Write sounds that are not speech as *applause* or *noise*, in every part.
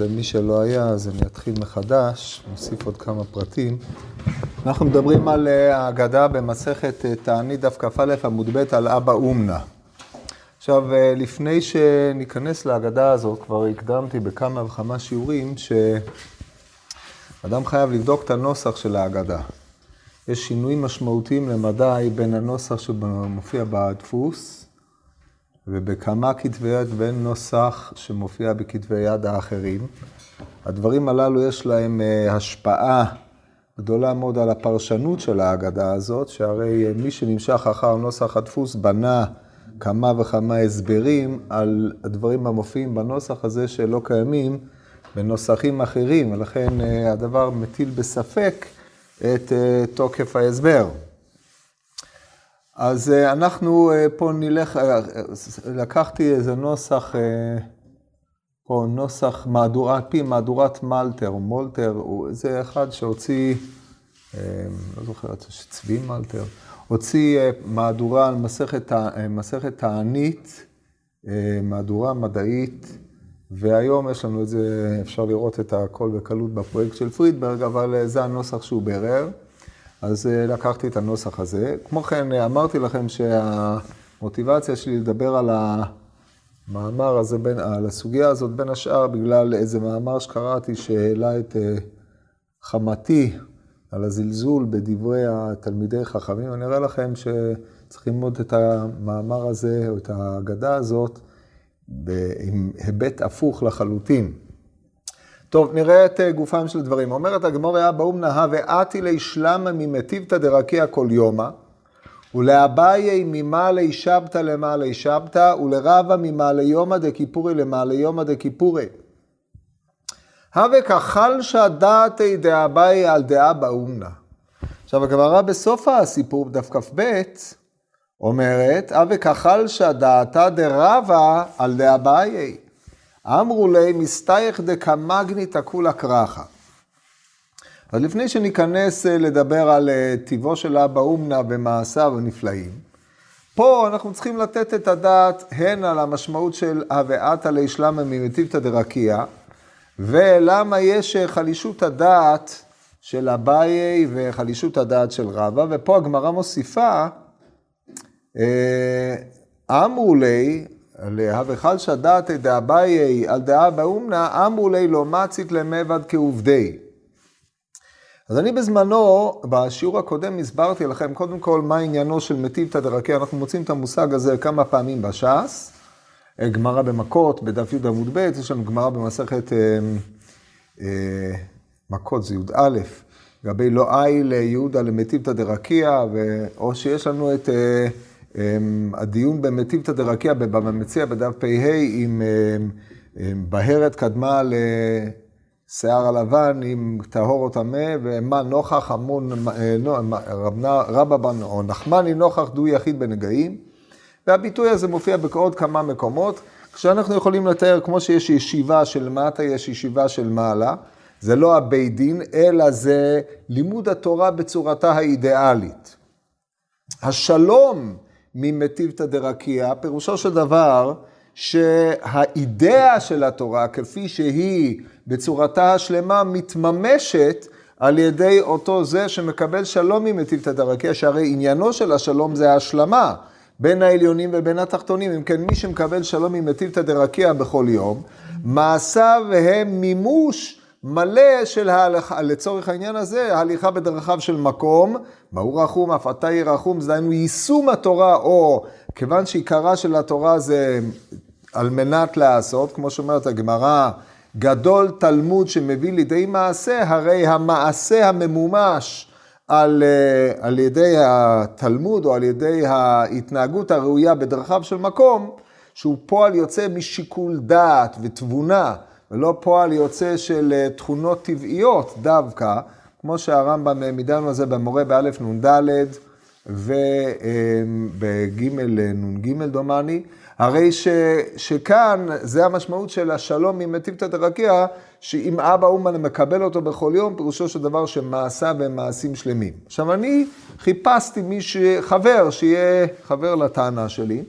אומרת, למי שלא היה, אז אני אתחיל מחדש, נוסיף עוד כמה פרטים. אנחנו מדברים על אה, ההגדה במסכת אה, תענית דף כ"א עמוד ב' על אבא אומנה. עכשיו, אה, לפני שניכנס להגדה הזאת, כבר הקדמתי בכמה וכמה שיעורים שאדם חייב לבדוק את הנוסח של ההגדה. יש שינויים משמעותיים למדי בין הנוסח שמופיע בדפוס ובכמה כתבי יד בין נוסח שמופיע בכתבי יד האחרים. הדברים הללו יש להם אה, השפעה גדולה מאוד על הפרשנות של ההגדה הזאת, שהרי אה, מי שנמשך אחר נוסח הדפוס בנה כמה וכמה הסברים על הדברים המופיעים בנוסח הזה שלא קיימים בנוסחים אחרים, ולכן אה, הדבר מטיל בספק את תוקף ההסבר. אז אה, אנחנו אה, פה נלך, אה, לקחתי איזה נוסח, פה נוסח מהדורה, פי מהדורת מלטר, מולטר, זה אחד שהוציא, לא זוכר, צבי מלטר, הוציא מהדורה על מסכת, מסכת תענית, מהדורה מדעית, והיום יש לנו את זה, אפשר לראות את הכל בקלות בפרויקט של פרידברג, אבל זה הנוסח שהוא בירר. אז אה, לקחתי את הנוסח הזה. כמו כן, אה, אמרתי לכם שהמוטיבציה שלי לדבר על המאמר הזה, בין, על הסוגיה הזאת, בין השאר, בגלל איזה מאמר שקראתי שהעלה את אה, חמתי על הזלזול בדברי התלמידי חכמים. אני אראה לכם שצריך ללמוד את המאמר הזה, או את ההגדה הזאת, עם היבט הפוך לחלוטין. טוב, נראה את אה, גופם של דברים. אומרת הגמור אבא אומנה, ואתי לי שלמה ממטיבתא דרקיע כל יומא, ולאביי ממעלי שבתא למעלי שבתא, ולרבא ממעלי יומא דכיפורי למעלי יומא דכיפורי. הווה כחלשא דעתי דאביי על דעה באומנה. עכשיו הגמרא בסוף הסיפור, בדף כ"ב, אומרת, הווה כחלשא דעתה דרבה על דאביי. אמרו לי מסתייך דקמגניתא כולה קרחה. אז לפני שניכנס אה, לדבר על אה, טיבו של אבא אומנה ומעשיו הנפלאים, פה אנחנו צריכים לתת את הדעת הן על המשמעות של הוואת עלי שלמה ממטיבתא דרקיע, ולמה יש אה, חלישות הדעת של אביי וחלישות הדעת של רבא, ופה הגמרא מוסיפה, אמרו לי, להבכל שדעתי דאביי על דעה באומנה, אמרו לי לא מצית למבד כעובדי. אז אני בזמנו, בשיעור הקודם הסברתי לכם קודם כל מה עניינו של מטיבתא דרכי, אנחנו מוצאים את המושג הזה כמה פעמים בש"ס, גמרא במכות, בדף י' עמוד ב', יש לנו גמרא במסכת אה, אה, מכות, זה י"א, לגבי לא אי ליהודה למטיבתא דרקיע, או שיש לנו את... אה, הדיון במטיבתא דרקיע בבבא מציע בדף פ"ה עם אמ, אמ, בהרת קדמה לשיער הלבן עם טהור או טמא, ומה נוכח המון, אה, רבא בן או נחמני נוכח דו יחיד בנגעים. והביטוי הזה מופיע בעוד כמה מקומות, כשאנחנו יכולים לתאר כמו שיש ישיבה של מטה, יש ישיבה של מעלה. זה לא הבית דין, אלא זה לימוד התורה בצורתה האידיאלית. השלום ממטיבתא דרקיע, פירושו של דבר שהאידאה של התורה, כפי שהיא בצורתה השלמה, מתממשת על ידי אותו זה שמקבל שלום ממטיבתא דרקיע, שהרי עניינו של השלום זה ההשלמה בין העליונים ובין התחתונים. אם כן, מי שמקבל שלום ממטיבתא דרקיע בכל יום, מעשיו הם מימוש מלא של ההלכה, לצורך העניין הזה, ההליכה בדרכיו של מקום, מהו רחום, אף אתה יהיה רחום, זה דהיינו יישום התורה, או כיוון שעיקרה של התורה זה על מנת לעשות, כמו שאומרת הגמרא, גדול תלמוד שמביא לידי מעשה, הרי המעשה הממומש על, אה, על ידי התלמוד או על ידי ההתנהגות הראויה בדרכיו של מקום, שהוא פועל יוצא משיקול דעת ותבונה. ולא פועל יוצא של אה, תכונות טבעיות דווקא, כמו שהרמב"ם העמיד לנו על זה במורה באלף נ"ד ובג' נ"ג דומני, הרי ש, שכאן זה המשמעות של השלום עם מטיבתא דרקיע, שאם אבא אומן מקבל אותו בכל יום, פירושו של דבר שמעשיו הם מעשים שלמים. עכשיו אני חיפשתי מי ש... חבר, שיהיה חבר לטענה שלי,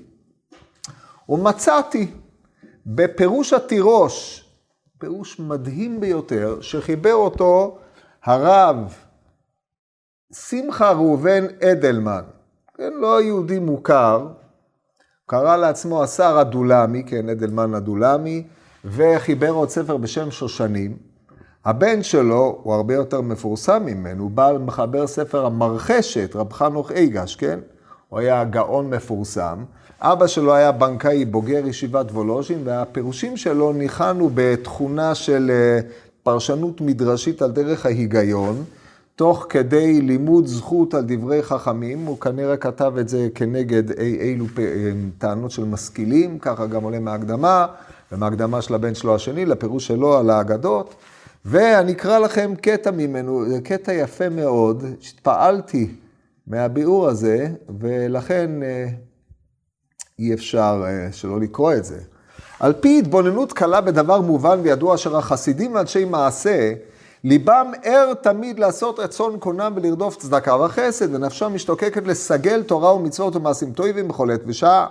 ומצאתי בפירוש התירוש פירוש מדהים ביותר, שחיבר אותו הרב שמחה ראובן אדלמן, כן, לא יהודי מוכר, קרא לעצמו השר הדולמי, כן, אדלמן הדולמי, וחיבר עוד ספר בשם שושנים. הבן שלו הוא הרבה יותר מפורסם ממנו, הוא בא מחבר ספר המרחשת, רב חנוך איגש, כן? הוא היה גאון מפורסם. אבא שלו היה בנקאי, בוגר ישיבת וולוז'ין, והפירושים שלו ניחנו בתכונה של אה, פרשנות מדרשית על דרך ההיגיון, תוך כדי לימוד זכות על דברי חכמים. הוא כנראה כתב את זה כנגד אי, אילו אה, טענות של משכילים, ככה גם עולה מהקדמה, ומהקדמה של הבן שלו השני, לפירוש שלו על האגדות. ואני אקרא לכם קטע ממנו, זה קטע יפה מאוד, שהתפעלתי מהביאור הזה, ולכן אה, אי אפשר אה, שלא לקרוא את זה. על פי התבוננות קלה בדבר מובן וידוע אשר החסידים ואנשי מעשה, ליבם ער תמיד לעשות רצון קונם ולרדוף צדקה וחסד, ונפשם משתוקקת לסגל תורה ומצוות ומעשים טובים בכל עת ושעה.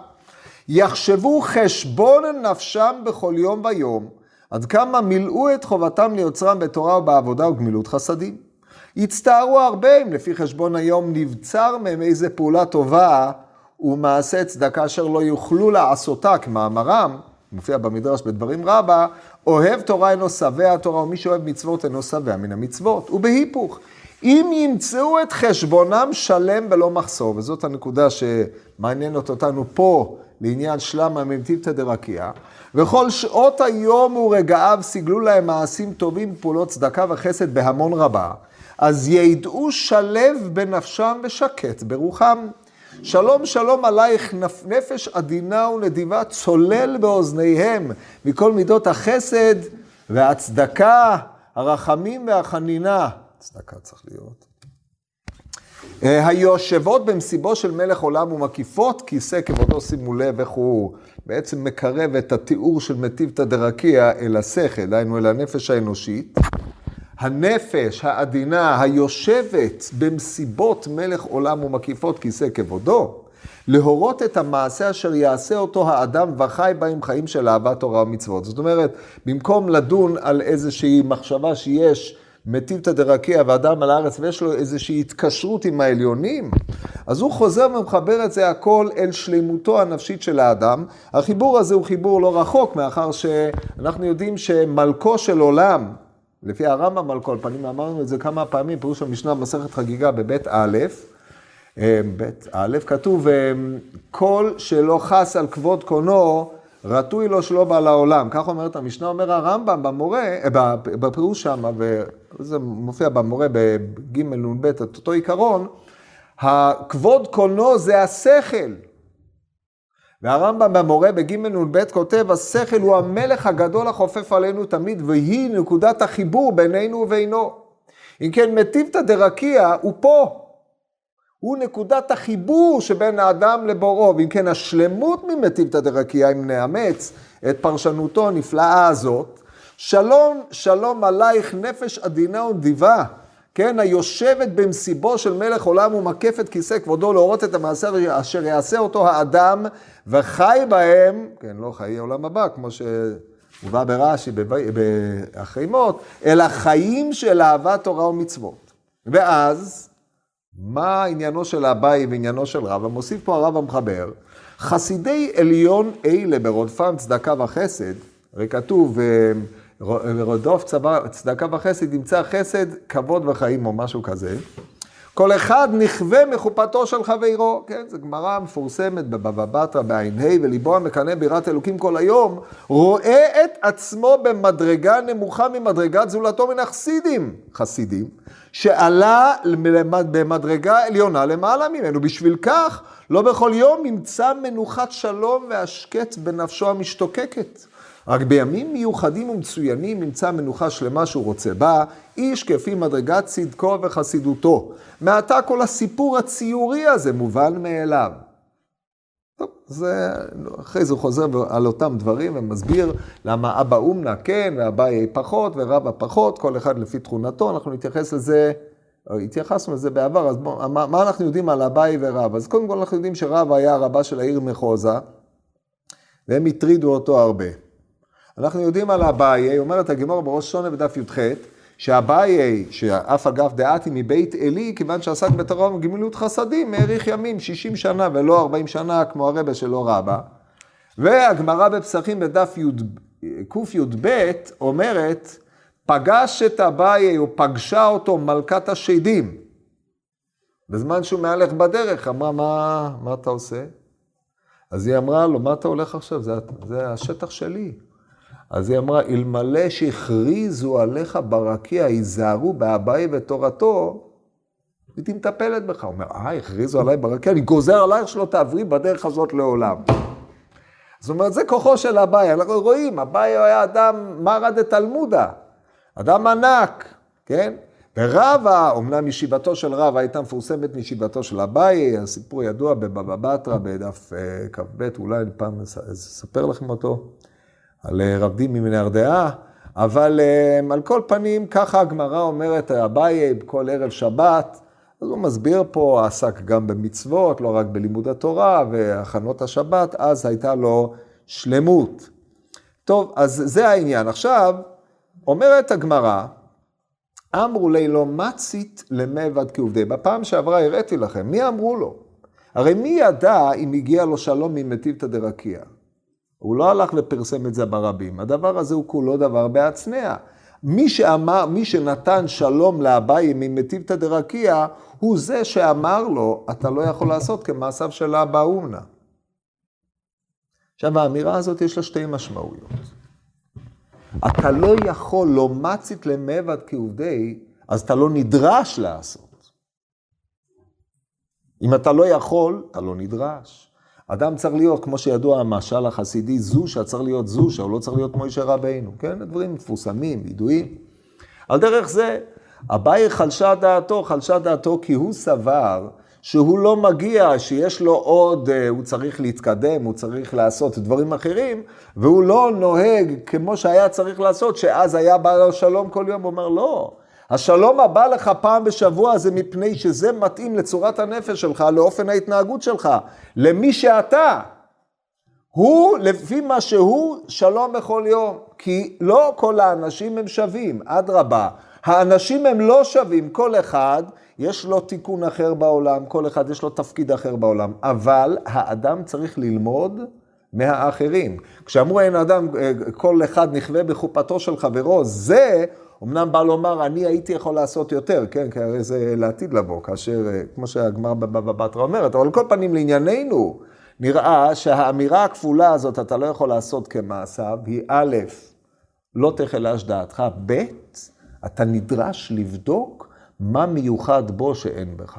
יחשבו חשבון נפשם בכל יום ויום, עד כמה מילאו את חובתם ליוצרם בתורה ובעבודה וגמילות חסדים. הצטערו הרבה אם לפי חשבון היום נבצר מהם איזה פעולה טובה ומעשה צדקה אשר לא יוכלו לעשותה כמאמרם, מופיע במדרש בדברים רבה, אוהב תורה אינו שבע תורה, ומי שאוהב מצוות אינו שבע מן המצוות. ובהיפוך, אם ימצאו את חשבונם שלם בלא מחסור, וזאת הנקודה שמעניינת אותנו פה לעניין שלמה ממטיבתא דרקיע, וכל שעות היום ורגעיו סיגלו להם מעשים טובים, פעולות צדקה וחסד בהמון רבה, אז ידעו שלב בנפשם ושקט ברוחם. שלום שלום עלייך נפש עדינה ונדיבה צולל באוזניהם מכל מידות החסד והצדקה, הרחמים והחנינה. צדקה צריך להיות. אה, היושבות במסיבו של מלך עולם ומקיפות כיסא כבודו, שימו לב איך הוא בעצם מקרב את התיאור של מטיבתא דרקיע אל השכל, דהיינו אל הנפש האנושית. הנפש העדינה היושבת במסיבות מלך עולם ומקיפות כיסא כבודו, להורות את המעשה אשר יעשה אותו האדם וחי בהם חיים של אהבת תורה ומצוות. זאת אומרת, במקום לדון על איזושהי מחשבה שיש מטיבתא דרקיע ואדם על הארץ ויש לו איזושהי התקשרות עם העליונים, אז הוא חוזר ומחבר את זה הכל אל שלמותו הנפשית של האדם. החיבור הזה הוא חיבור לא רחוק, מאחר שאנחנו יודעים שמלכו של עולם, לפי הרמב"ם על כל פנים, אמרנו את זה כמה פעמים, פירוש המשנה במסכת חגיגה בבית א', אה, בית א', כתוב, אה, כל שלא חס על כבוד קונו, רטוי לו שלא בא לעולם. כך אומרת המשנה, אומר הרמב"ם במורה, אה, בפירוש שמה, וזה מופיע במורה בג' נ"ב, את אותו עיקרון, הכבוד קונו זה השכל. והרמב"ם במורה בג' נ"ב כותב, השכל הוא המלך הגדול החופף עלינו תמיד, והיא נקודת החיבור בינינו ובינו. אם כן, מטיבתא דרקיע הוא פה. הוא נקודת החיבור שבין האדם לבוראו. ואם כן, השלמות ממטיבתא דרקיע, אם נאמץ את פרשנותו הנפלאה הזאת, שלום, שלום עלייך נפש עדינה ונדיבה. כן, היושבת במסיבו של מלך עולם ומקפת כיסא כבודו להורות את המעשה אשר יעשה אותו האדם וחי בהם, כן, לא חיי עולם הבא, כמו שהובא ברש"י באחרי מות, אלא חיים של אהבת תורה ומצוות. ואז, מה עניינו של אביי ועניינו של רבא? מוסיף פה הרב המחבר, חסידי עליון אלה ברודפם צדקה וחסד, הרי כתוב, ורודוף צדקה וחסד, ימצא חסד, כבוד וחיים או משהו כזה. כל אחד נכווה מחופתו של חברו, כן, זו גמרא מפורסמת בבבא בתרא בע"ה, וליבו המקנא ביראת אלוקים כל היום, רואה את עצמו במדרגה נמוכה ממדרגת זולתו מן החסידים, חסידים, שעלה במדרגה עליונה למעלה ממנו. בשביל כך, לא בכל יום ימצא מנוחת שלום והשקט בנפשו המשתוקקת. רק בימים מיוחדים ומצוינים נמצא מנוחה שלמה שהוא רוצה בה, איש כפי מדרגת צדקו וחסידותו. מעתה כל הסיפור הציורי הזה מובן מאליו. טוב, זה, אחרי זה הוא חוזר על אותם דברים ומסביר למה אבא אומנה כן ואביי פחות ורבא פחות, כל אחד לפי תכונתו, אנחנו נתייחס לזה, התייחסנו לזה בעבר, אז בוא, מה, מה אנחנו יודעים על אביי ורבא? אז קודם כל אנחנו יודעים שרבא היה רבה של העיר מחוזה, והם הטרידו אותו הרבה. אנחנו יודעים על אביי, אומרת הגמור בראש שונה בדף י"ח, שאביי, שאף אגב דעתי מבית עלי, כיוון שעסק בתורה וגמילות חסדים, האריך ימים, 60 שנה ולא 40 שנה כמו הרבה שלא רבה. והגמרא בפסחים בדף קי"ב אומרת, פגש את אביי, או פגשה אותו מלכת השדים. בזמן שהוא מהלך בדרך, אמרה, מה, מה אתה עושה? אז היא אמרה לו, מה אתה הולך עכשיו? זה, זה השטח שלי. אז היא אמרה, אלמלא שהכריזו עליך ברקיע, היזהרו באביי ותורתו, הייתי מטפלת בך. הוא אומר, אה, הכריזו עליי ברקיע, אני גוזר עלייך שלא תעברי בדרך הזאת לעולם. זאת אומרת, זה כוחו של אביי. אנחנו רואים, אביי היה אדם מרא דתלמודה, אדם ענק, כן? ורבה, אמנם ישיבתו של רבה הייתה מפורסמת מישיבתו של אביי, הסיפור ידוע בבבא בתרא, בדף אה, כ"ב, אולי פעם אספר לכם אותו, על אה, רב דימי מנהרדעה, אבל אה, על כל פנים, ככה הגמרא אומרת, אביי בכל ערב שבת, אז הוא מסביר פה, עסק גם במצוות, לא רק בלימוד התורה והכנות השבת, אז הייתה לו שלמות. טוב, אז זה העניין. עכשיו, אומרת הגמרא, אמרו לי לא מצית למבד כעובדי. בפעם שעברה הראיתי לכם, מי אמרו לו? הרי מי ידע אם הגיע לו שלום ממטיבתא דרקיע? הוא לא הלך ופרסם את זה ברבים. הדבר הזה הוא כולו דבר בהצנע. מי שאמר, מי שנתן שלום לאביי ממטיבתא דרקיע, הוא זה שאמר לו, אתה לא יכול לעשות כמעשיו של אבא אומנה. עכשיו, האמירה הזאת יש לה שתי משמעויות. אתה לא יכול לא מצית למבד כעובדי, אז אתה לא נדרש לעשות. אם אתה לא יכול, אתה לא נדרש. אדם צריך להיות, כמו שידוע המשל החסידי, זושה צריך להיות זושה, הוא לא צריך להיות מוישה רבינו, כן? הדברים מפורסמים, ידועים. על דרך זה, אביי חלשה דעתו, חלשה דעתו כי הוא סבר שהוא לא מגיע, שיש לו עוד, אה, הוא צריך להתקדם, הוא צריך לעשות דברים אחרים, והוא לא נוהג כמו שהיה צריך לעשות, שאז היה בא לו שלום כל יום, הוא אומר, לא. השלום הבא לך פעם בשבוע זה מפני שזה מתאים לצורת הנפש שלך, לאופן ההתנהגות שלך, למי שאתה. הוא, לפי מה שהוא, שלום בכל יום. כי לא כל האנשים הם שווים, אדרבה. האנשים הם לא שווים, כל אחד יש לו תיקון אחר בעולם, כל אחד יש לו תפקיד אחר בעולם, אבל האדם צריך ללמוד מהאחרים. כשאמרו אין אדם, אה, כל אחד נכווה בחופתו של חברו, זה אמנם בא לומר, אני הייתי יכול לעשות יותר, כן, כי הרי זה לעתיד לבוא, כאשר, אה, כמו שהגמר בבבא בתרא אומרת, אבל על כל פנים לענייננו, נראה שהאמירה הכפולה הזאת, אתה לא יכול לעשות כמעשיו, היא א', לא תחלש דעתך, ב', אתה נדרש לבדוק מה מיוחד בו שאין בך.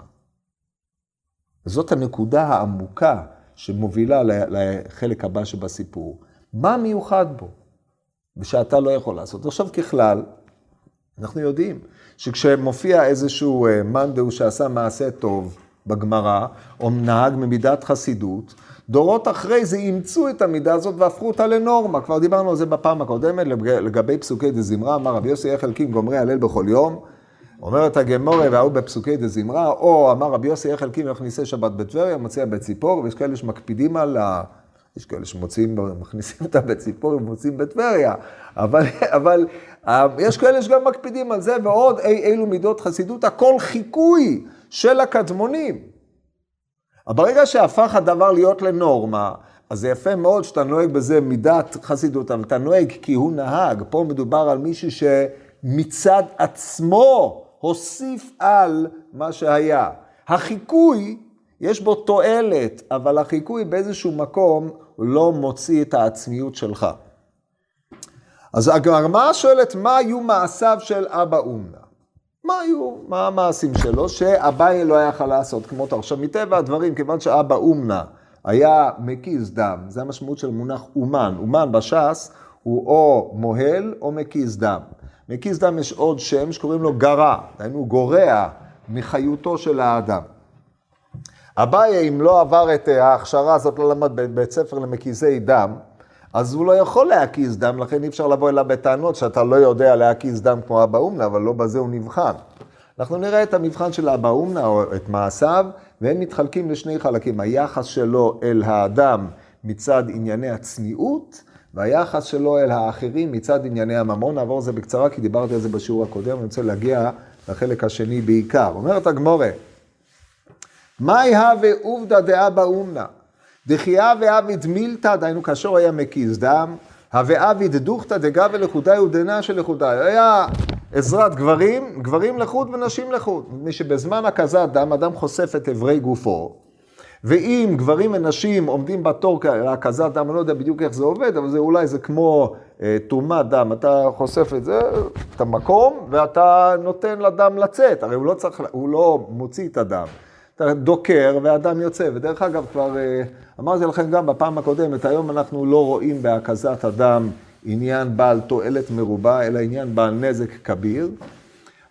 זאת הנקודה העמוקה שמובילה לחלק הבא שבסיפור. מה מיוחד בו? ושאתה לא יכול לעשות. עכשיו ככלל, אנחנו יודעים שכשמופיע איזשהו אה, מאן שעשה מעשה טוב בגמרא, או נהג ממידת חסידות, דורות אחרי זה אימצו את המידה הזאת והפכו אותה לנורמה. כבר דיברנו על זה בפעם הקודמת, לגבי פסוקי דזמרה, אמר רבי יוסי איך חלקים גומרי הלל בכל יום. אומרת הגמורה וההוא בפסוקי דזמרה, או אמר רבי יוסי איך חלקים מכניסי שבת בטבריה, מציע בציפור, ויש כאלה שמקפידים על ה... יש כאלה שמוציאים, מכניסים אותה בציפור ומוציאים בטבריה, אבל, אבל יש כאלה שגם מקפידים על זה, ועוד אי אילו מידות חסידות, הכל חיקוי של הקדמונים. ברגע שהפך הדבר להיות לנורמה, אז זה יפה מאוד שאתה נוהג בזה מידת חסידות, אבל אתה נוהג כי הוא נהג. פה מדובר על מישהו שמצד עצמו הוסיף על מה שהיה. החיקוי, יש בו תועלת, אבל החיקוי באיזשהו מקום לא מוציא את העצמיות שלך. אז הגמרא שואלת, מה היו מעשיו של אבא אומנה? מה היו, מה המעשים שלו, שאביי לא היה יכול לעשות כמותו. עכשיו, מטבע הדברים, כיוון שאבא אומנה היה מקיז דם, זה המשמעות של מונח אומן. אומן בש"ס הוא או מוהל או מקיז דם. מקיז דם יש עוד שם שקוראים לו גרע, דהיינו גורע מחיותו של האדם. אביי, אם לא עבר את ההכשרה הזאת, לא למד בבית ספר למקיזי דם, אז הוא לא יכול להקיז דם, לכן אי אפשר לבוא אליו בטענות שאתה לא יודע להקיז דם כמו אבא אומנה, אבל לא בזה הוא נבחן. אנחנו נראה את המבחן של אבא אומנה, או את מעשיו, והם מתחלקים לשני חלקים. היחס שלו אל האדם מצד ענייני הצניעות, והיחס שלו אל האחרים מצד ענייני הממון. נעבור זה בקצרה, כי דיברתי על זה בשיעור הקודם, אני רוצה להגיע לחלק השני בעיקר. אומרת הגמורה, מאי הווה עובדא דאה באומנה, דחייה ואביד מילתא, דהיינו כאשר הוא היה מקיז דם, הווה אביד דוכתא דגבי לחודאי ודנה של לחודאי. היה עזרת גברים, גברים לחוד ונשים לחוד. מפני שבזמן הקזת דם, אדם חושף את אברי גופו, ואם גברים ונשים עומדים בתור להקזת דם, אני לא יודע בדיוק איך זה עובד, אבל זה אולי זה כמו אה, תרומת דם, אתה חושף את זה, את המקום, ואתה נותן לדם לצאת, הרי הוא לא צריך, הוא לא מוציא את הדם. אתה דוקר והדם יוצא, ודרך אגב כבר אה, אמרתי לכם גם בפעם הקודמת, היום אנחנו לא רואים בהקזת הדם עניין בעל תועלת מרובה, אלא עניין בעל נזק כביר.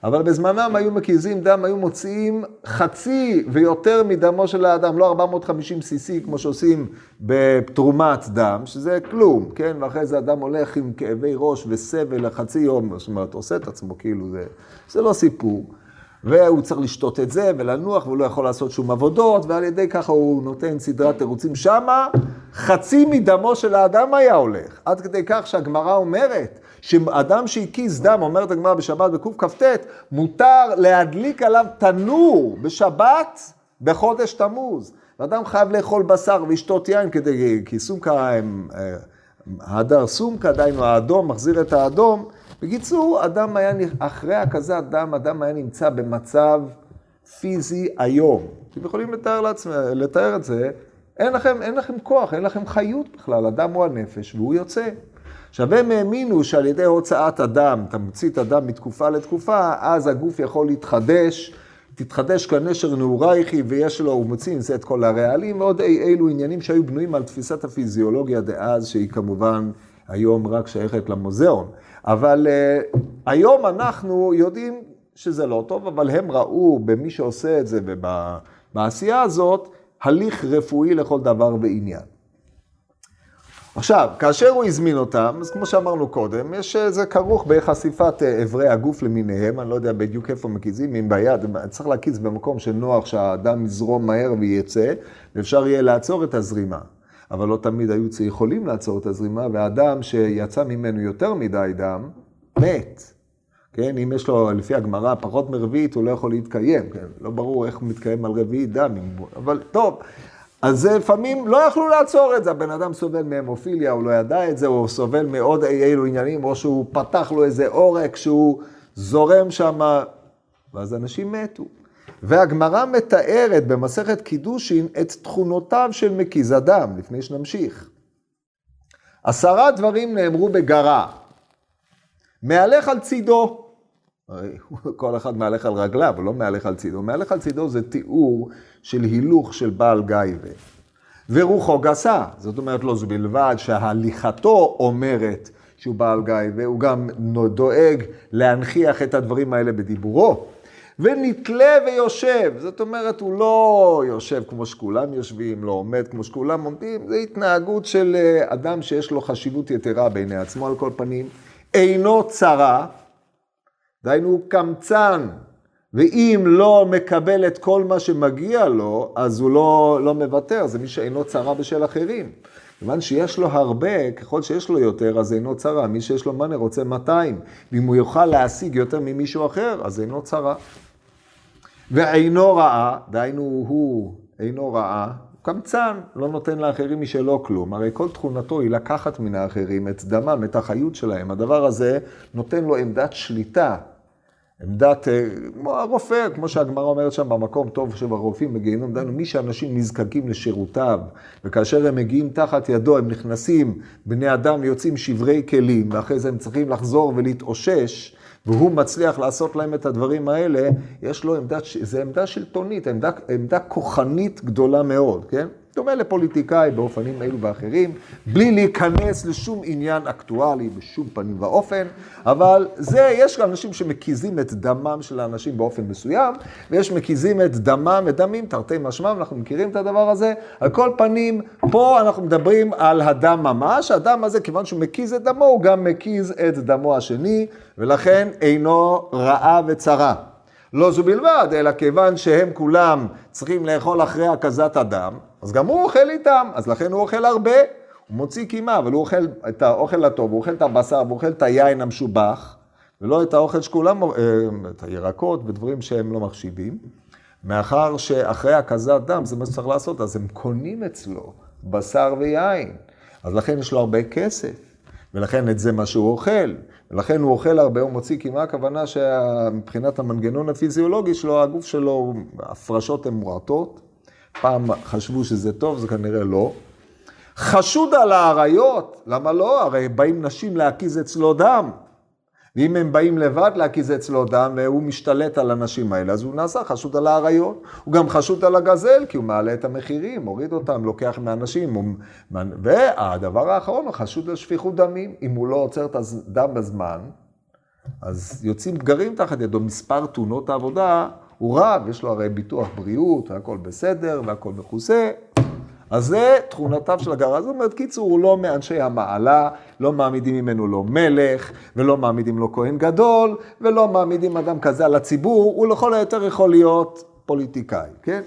אבל בזמנם היו מקיזים דם, היו מוציאים חצי ויותר מדמו של האדם, לא 450 cc כמו שעושים בתרומת דם, שזה כלום, כן? ואחרי זה אדם הולך עם כאבי ראש וסבל לחצי יום, זאת אומרת, עושה את עצמו כאילו זה, זה לא סיפור. והוא צריך לשתות את זה ולנוח, והוא לא יכול לעשות שום עבודות, ועל ידי ככה הוא נותן סדרת תירוצים שמה, חצי מדמו של האדם היה הולך. עד כדי כך שהגמרא אומרת, שאדם שהקיז דם, אומרת הגמרא בשבת בקכ"ט, מותר להדליק עליו תנור בשבת בחודש תמוז. ואדם חייב לאכול בשר ולשתות יין כדי, כי סומקה הם, אה, הדר סומקה, דהיינו האדום, מחזיר את האדום. בקיצור, אדם היה, אחרי הקזת דם, אדם היה נמצא במצב פיזי איום. אתם יכולים לתאר, לעצמם, לתאר את זה, אין לכם, אין לכם כוח, אין לכם חיות בכלל, אדם הוא הנפש והוא יוצא. עכשיו הם האמינו שעל ידי הוצאת הדם, את הדם מתקופה לתקופה, אז הגוף יכול להתחדש, תתחדש כנשר נעורייכי ויש לו, הוא מוציא עם זה את כל הרעלים ועוד אי אילו עניינים שהיו בנויים על תפיסת הפיזיולוגיה דאז, שהיא כמובן היום רק שייכת למוזיאון. אבל uh, היום אנחנו יודעים שזה לא טוב, אבל הם ראו במי שעושה את זה ובעשייה הזאת, הליך רפואי לכל דבר ועניין. עכשיו, כאשר הוא הזמין אותם, אז כמו שאמרנו קודם, יש, זה כרוך בחשיפת אה, אברי הגוף למיניהם, אני לא יודע בדיוק איפה מקיזים, אם ביד, צריך להקיז במקום שנוח שהדם יזרום מהר ויצא, ואפשר יהיה לעצור את הזרימה. אבל לא תמיד היו יכולים לעצור את הזרימה, והאדם שיצא ממנו יותר מדי דם, מת. כן, אם יש לו, לפי הגמרא, פחות מרביעית, הוא לא יכול להתקיים, כן? לא ברור איך הוא מתקיים על רביעית דם, אבל טוב. אז לפעמים לא יכלו לעצור את זה, הבן אדם סובל מהמופיליה, הוא לא ידע את זה, הוא סובל מעוד אי אילו עניינים, או שהוא פתח לו איזה עורק שהוא זורם שם, ואז אנשים מתו. והגמרא מתארת במסכת קידושין את תכונותיו של מקיז הדם, לפני שנמשיך. עשרה דברים נאמרו בגרה. מהלך על צידו. *laughs* כל אחד מהלך על רגליו, לא מהלך על צידו. מהלך על צידו זה תיאור של הילוך של בעל גייבה. ורוחו גסה, זאת אומרת לא זו בלבד שהליכתו אומרת שהוא בעל גייבה, הוא גם דואג להנכיח את הדברים האלה בדיבורו. ונתלה ויושב, זאת אומרת, הוא לא יושב כמו שכולם יושבים, לא עומד כמו שכולם עומדים, זה התנהגות של אה, אדם שיש לו חשיבות יתרה בעיני עצמו על כל פנים, אינו צרה, דהיינו קמצן, ואם לא מקבל את כל מה שמגיע לו, אז הוא לא, לא מוותר, זה מי שאינו צרה בשל אחרים. כיוון שיש לו הרבה, ככל שיש לו יותר, אז אינו צרה. מי שיש לו מאנה רוצה 200. ואם הוא יוכל להשיג יותר ממישהו אחר, אז אינו צרה. ואינו רעה, דהיינו הוא אינו רעה, קמצן, לא נותן לאחרים משלו כלום. הרי כל תכונתו היא לקחת מן האחרים את דמם, את החיות שלהם. הדבר הזה נותן לו עמדת שליטה. עמדת, אה, כמו הרופא, כמו שהגמרא אומרת שם במקום טוב שברופאים בגיהינום, דהיינו מי שאנשים נזקקים לשירותיו, וכאשר הם מגיעים תחת ידו, הם נכנסים, בני אדם יוצאים שברי כלים, ואחרי זה הם צריכים לחזור ולהתאושש, והוא מצליח לעשות להם את הדברים האלה, יש לו עמדה, זו עמדה שלטונית, עמדה, עמדה כוחנית גדולה מאוד, כן? דומה לפוליטיקאי באופנים אלו ואחרים, בלי להיכנס לשום עניין אקטואלי בשום פנים ואופן, אבל זה, יש אנשים שמקיזים את דמם של האנשים באופן מסוים, ויש מקיזים את דמם, את דמים, תרתי משמעם, אנחנו מכירים את הדבר הזה. על כל פנים, פה אנחנו מדברים על הדם ממש, הדם הזה, כיוון שהוא מקיז את דמו, הוא גם מקיז את דמו השני, ולכן אינו רעה וצרה. לא זו בלבד, אלא כיוון שהם כולם צריכים לאכול אחרי הקזת הדם, אז גם הוא אוכל איתם, אז לכן הוא אוכל הרבה. הוא מוציא קימה, אבל הוא אוכל את האוכל הטוב, הוא אוכל את הבשר, הוא אוכל את היין המשובח, ולא את האוכל שכולם, אה, את הירקות ודברים שהם לא מחשיבים. מאחר שאחרי הקזת דם, זה מה שצריך לעשות, אז הם קונים אצלו בשר ויין. אז לכן יש לו הרבה כסף, ולכן את זה מה שהוא אוכל. ולכן הוא אוכל הרבה, הוא מוציא קימה, הכוונה שמבחינת המנגנון הפיזיולוגי שלו, הגוף שלו, הפרשות הן מועטות. פעם חשבו שזה טוב, זה כנראה לא. חשוד על האריות, למה לא? הרי באים נשים להקיז אצלו דם. ואם הם באים לבד להקיז אצלו דם והוא משתלט על הנשים האלה, אז הוא נעשה חשוד על האריות. הוא גם חשוד על הגזל, כי הוא מעלה את המחירים, מוריד אותם, לוקח מהאנשים. הוא... והדבר האחרון, הוא חשוד על שפיכות דמים. אם הוא לא עוצר את הדם בזמן, אז יוצאים פגרים תחת ידו. מספר תאונות העבודה הוא רב, יש לו הרי ביטוח בריאות, והכל בסדר, והכל מכוסה. אז זה תכונותיו של הגר. זאת אומרת, קיצור, הוא לא מאנשי המעלה, לא מעמידים ממנו לא מלך, ולא מעמידים לו כהן גדול, ולא מעמידים אדם כזה על הציבור, הוא לכל היותר יכול להיות פוליטיקאי, כן?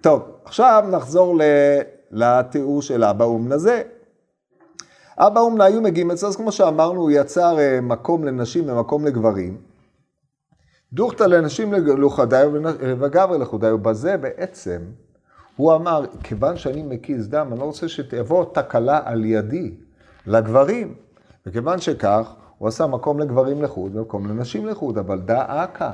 טוב, עכשיו נחזור לתיאור של אבא אומנה זה. אבא אומנה היו מגיעים אצלו, אז כמו שאמרנו, הוא יצר אה, מקום לנשים ומקום לגברים. דוכתא לנשים לכודיו וגברי לכודיו. בזה בעצם הוא אמר, כיוון שאני מקיז דם, אני לא רוצה שתבוא תקלה על ידי לגברים. וכיוון שכך, הוא עשה מקום לגברים לחוד ומקום לנשים לחוד, אבל דא אכא.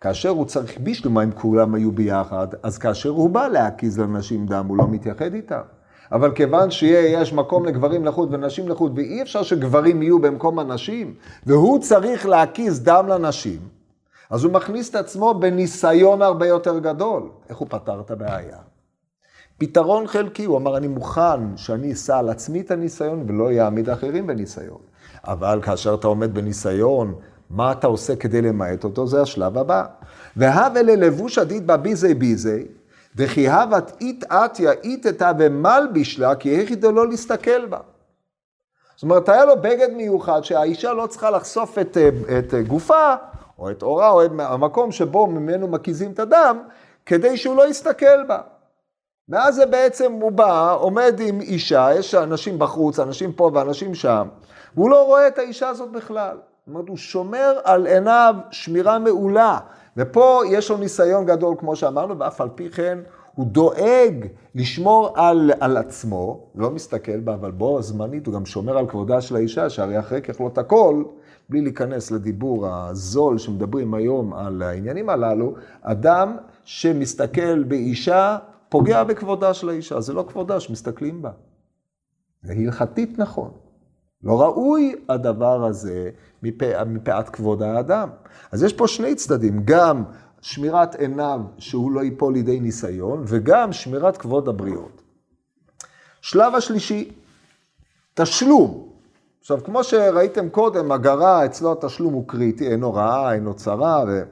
כאשר הוא צריך בישלומה, אם כולם היו ביחד, אז כאשר הוא בא להקיז לנשים דם, הוא לא מתייחד איתם. אבל כיוון שיש מקום לגברים לחוד ונשים לחוד, ואי אפשר שגברים יהיו במקום הנשים, והוא צריך להקיז דם לנשים, אז הוא מכניס את עצמו בניסיון הרבה יותר גדול. איך הוא פתר את הבעיה? פתרון חלקי, הוא אמר, אני מוכן שאני אשא על עצמי את הניסיון ולא יעמיד אחרים בניסיון. אבל כאשר אתה עומד בניסיון, מה אתה עושה כדי למעט אותו? זה השלב הבא. והווה ללבוש עדית בה ביזי ביזי, דכי הבת אית אתיה אית אתה ומלביש לה, כי איך ידע לא להסתכל בה. זאת אומרת, היה לו בגד מיוחד שהאישה לא צריכה לחשוף את, את גופה, או את עורה, או את המקום שבו ממנו מקיזים את הדם, כדי שהוא לא יסתכל בה. ואז זה בעצם, הוא בא, עומד עם אישה, יש אנשים בחוץ, אנשים פה ואנשים שם, והוא לא רואה את האישה הזאת בכלל. זאת אומרת, הוא שומר על עיניו שמירה מעולה. ופה יש לו ניסיון גדול, כמו שאמרנו, ואף על פי כן הוא דואג לשמור על, על עצמו, לא מסתכל בה, אבל בו זמנית הוא גם שומר על כבודה של האישה, שהרי אחרי ככלות הכל, בלי להיכנס לדיבור הזול שמדברים היום על העניינים הללו, אדם שמסתכל באישה פוגע בכבודה של האישה, זה לא כבודה שמסתכלים בה. זה הלכתית נכון. לא ראוי הדבר הזה מפא, מפאת כבוד האדם. אז יש פה שני צדדים, גם שמירת עיניו שהוא לא ייפול לידי ניסיון, וגם שמירת כבוד הבריות. שלב השלישי, תשלום. עכשיו, כמו שראיתם קודם, הגרה, אצלו התשלום הוא קריטי, אין הוראה, אין הוצרה, ו...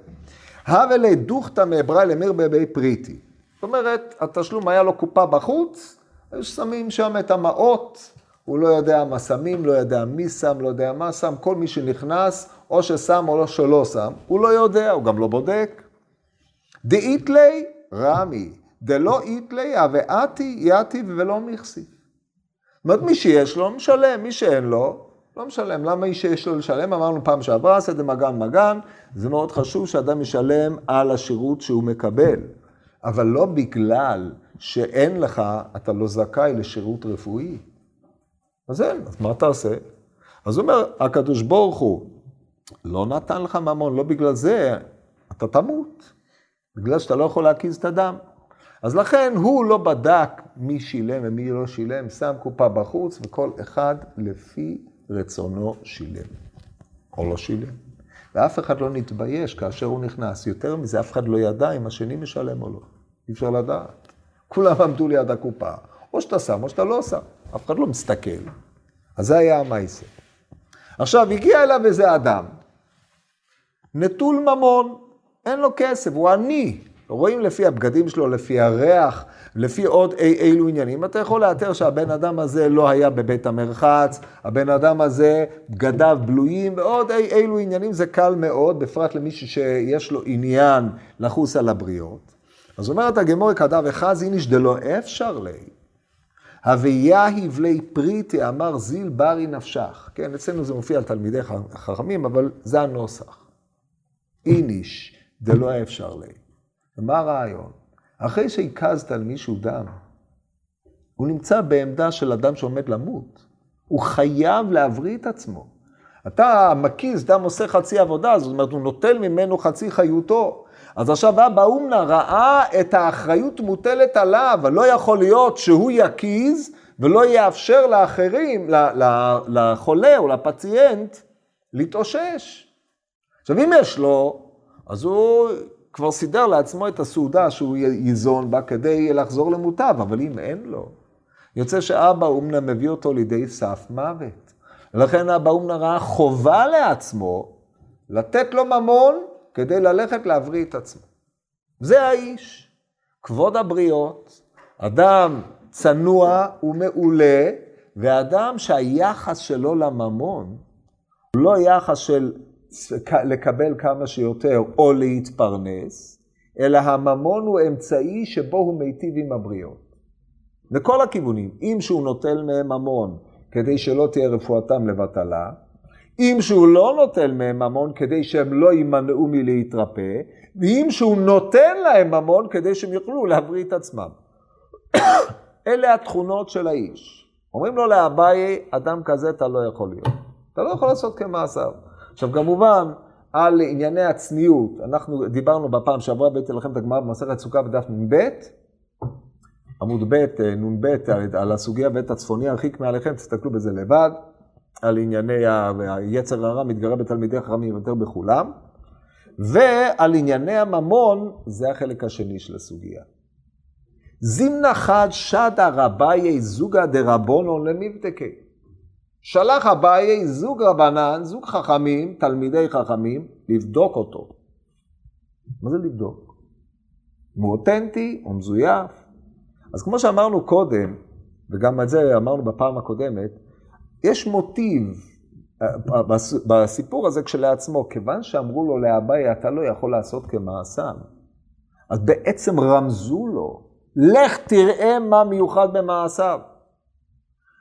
הווה לדוכתא מעברה למיר בבי פריטי. זאת אומרת, התשלום היה לו קופה בחוץ, שמים שם את המעות, הוא לא יודע מה שמים, לא יודע מי שם, לא יודע מה שם, כל מי שנכנס, או ששם או לא שלא שם, הוא לא יודע, הוא גם לא בודק. דאיתלי רמי, דלא איתלי אתי יתי ולא מכסי. זאת אומרת, מי שיש לו, משלם, מי שאין לו, לא משלם. למה מי שיש לו לשלם? אמרנו פעם שעברה, עשה את זה מגן מגן, זה מאוד חשוב שאדם ישלם על השירות שהוא מקבל. אבל לא בגלל שאין לך, אתה לא זכאי לשירות רפואי. אז אין, אז מה תעשה? אז הוא אומר, הקדוש ברוך הוא לא נתן לך ממון, לא בגלל זה, אתה תמות. בגלל שאתה לא יכול להקיז את הדם. אז לכן הוא לא בדק מי שילם ומי לא שילם, שם קופה בחוץ, וכל אחד לפי רצונו שילם. או לא שילם. ואף אחד לא נתבייש כאשר הוא נכנס. יותר מזה, אף אחד לא ידע אם השני משלם או לא. אי אפשר לדעת. כולם עמדו ליד הקופה. או שאתה שם או שאתה לא שם. אף אחד לא מסתכל. אז זה היה המעשה. עכשיו, הגיע אליו איזה אדם, נטול ממון, אין לו כסף, הוא עני. רואים לפי הבגדים שלו, לפי הריח, לפי עוד אי אילו עניינים, אתה יכול לאתר שהבן אדם הזה לא היה בבית המרחץ, הבן אדם הזה, בגדיו בלויים, ועוד אי אילו עניינים, זה קל מאוד, בפרט למישהו שיש לו עניין לחוס על הבריות. אז אומרת הגמורי כדאב וחז איניש דלא אפשר לי. הוויה הבלי פריטי, אמר זיל ברי נפשך. כן, אצלנו זה מופיע על תלמידי חכמים, אבל זה הנוסח. איניש, דלא אפשר לי. ומה הרעיון? אחרי שהקזת על מישהו דם, הוא נמצא בעמדה של אדם שעומד למות. הוא חייב להבריא את עצמו. אתה מקיז, דם עושה חצי עבודה, זאת אומרת, הוא נוטל ממנו חצי חיותו. אז עכשיו אבא אומנה ראה את האחריות מוטלת עליו, ולא יכול להיות שהוא יקיז ולא יאפשר לאחרים, לחולה או לפציינט, להתאושש. עכשיו, אם יש לו, אז הוא כבר סידר לעצמו את הסעודה שהוא ייזון בה כדי לחזור למוטב, אבל אם אין לו, יוצא שאבא אומנה מביא אותו לידי סף מוות. ולכן אבא אומנה ראה חובה לעצמו לתת לו ממון כדי ללכת להבריא את עצמו. זה האיש, כבוד הבריות, אדם צנוע ומעולה, ואדם שהיחס שלו לממון הוא לא יחס של לקבל כמה שיותר או להתפרנס, אלא הממון הוא אמצעי שבו הוא מיטיב עם הבריות. לכל הכיוונים, אם שהוא נוטל מהם ממון כדי שלא תהיה רפואתם לבטלה, אם שהוא לא נוטל מהם ממון כדי שהם לא יימנעו מלהתרפא, ואם שהוא נותן להם ממון כדי שהם יוכלו להבריא את עצמם. *coughs* אלה התכונות של האיש. אומרים לו לאביי, אדם כזה אתה לא יכול להיות. אתה לא יכול לעשות כמעשיו. עכשיו כמובן, על ענייני הצניעות, אנחנו דיברנו בפעם שעברה, הבאתי לכם את הגמרא במסכת סוכה בדף נ"ב, עמוד ב', נ"ב, על הסוגיה בית הצפוני, הרחיק מעליכם, תסתכלו בזה לבד. על ענייני היצר הרע מתגרה בתלמידי חכמים יותר בכולם, ועל ענייני הממון, זה החלק השני של הסוגיה. זימנה חד שדה רביי זוגה דרבונו למבדקי. שלח אביי זוג רבנן, זוג חכמים, תלמידי חכמים, לבדוק אותו. מה זה לבדוק? אם הוא אותנטי או מזויף? אז כמו שאמרנו קודם, וגם את זה אמרנו בפעם הקודמת, יש מוטיב אה, בסיפור הזה כשלעצמו, כיוון שאמרו לו לאביי, אתה לא יכול לעשות כמעשיו, אז בעצם רמזו לו, לך תראה מה מיוחד במעשיו.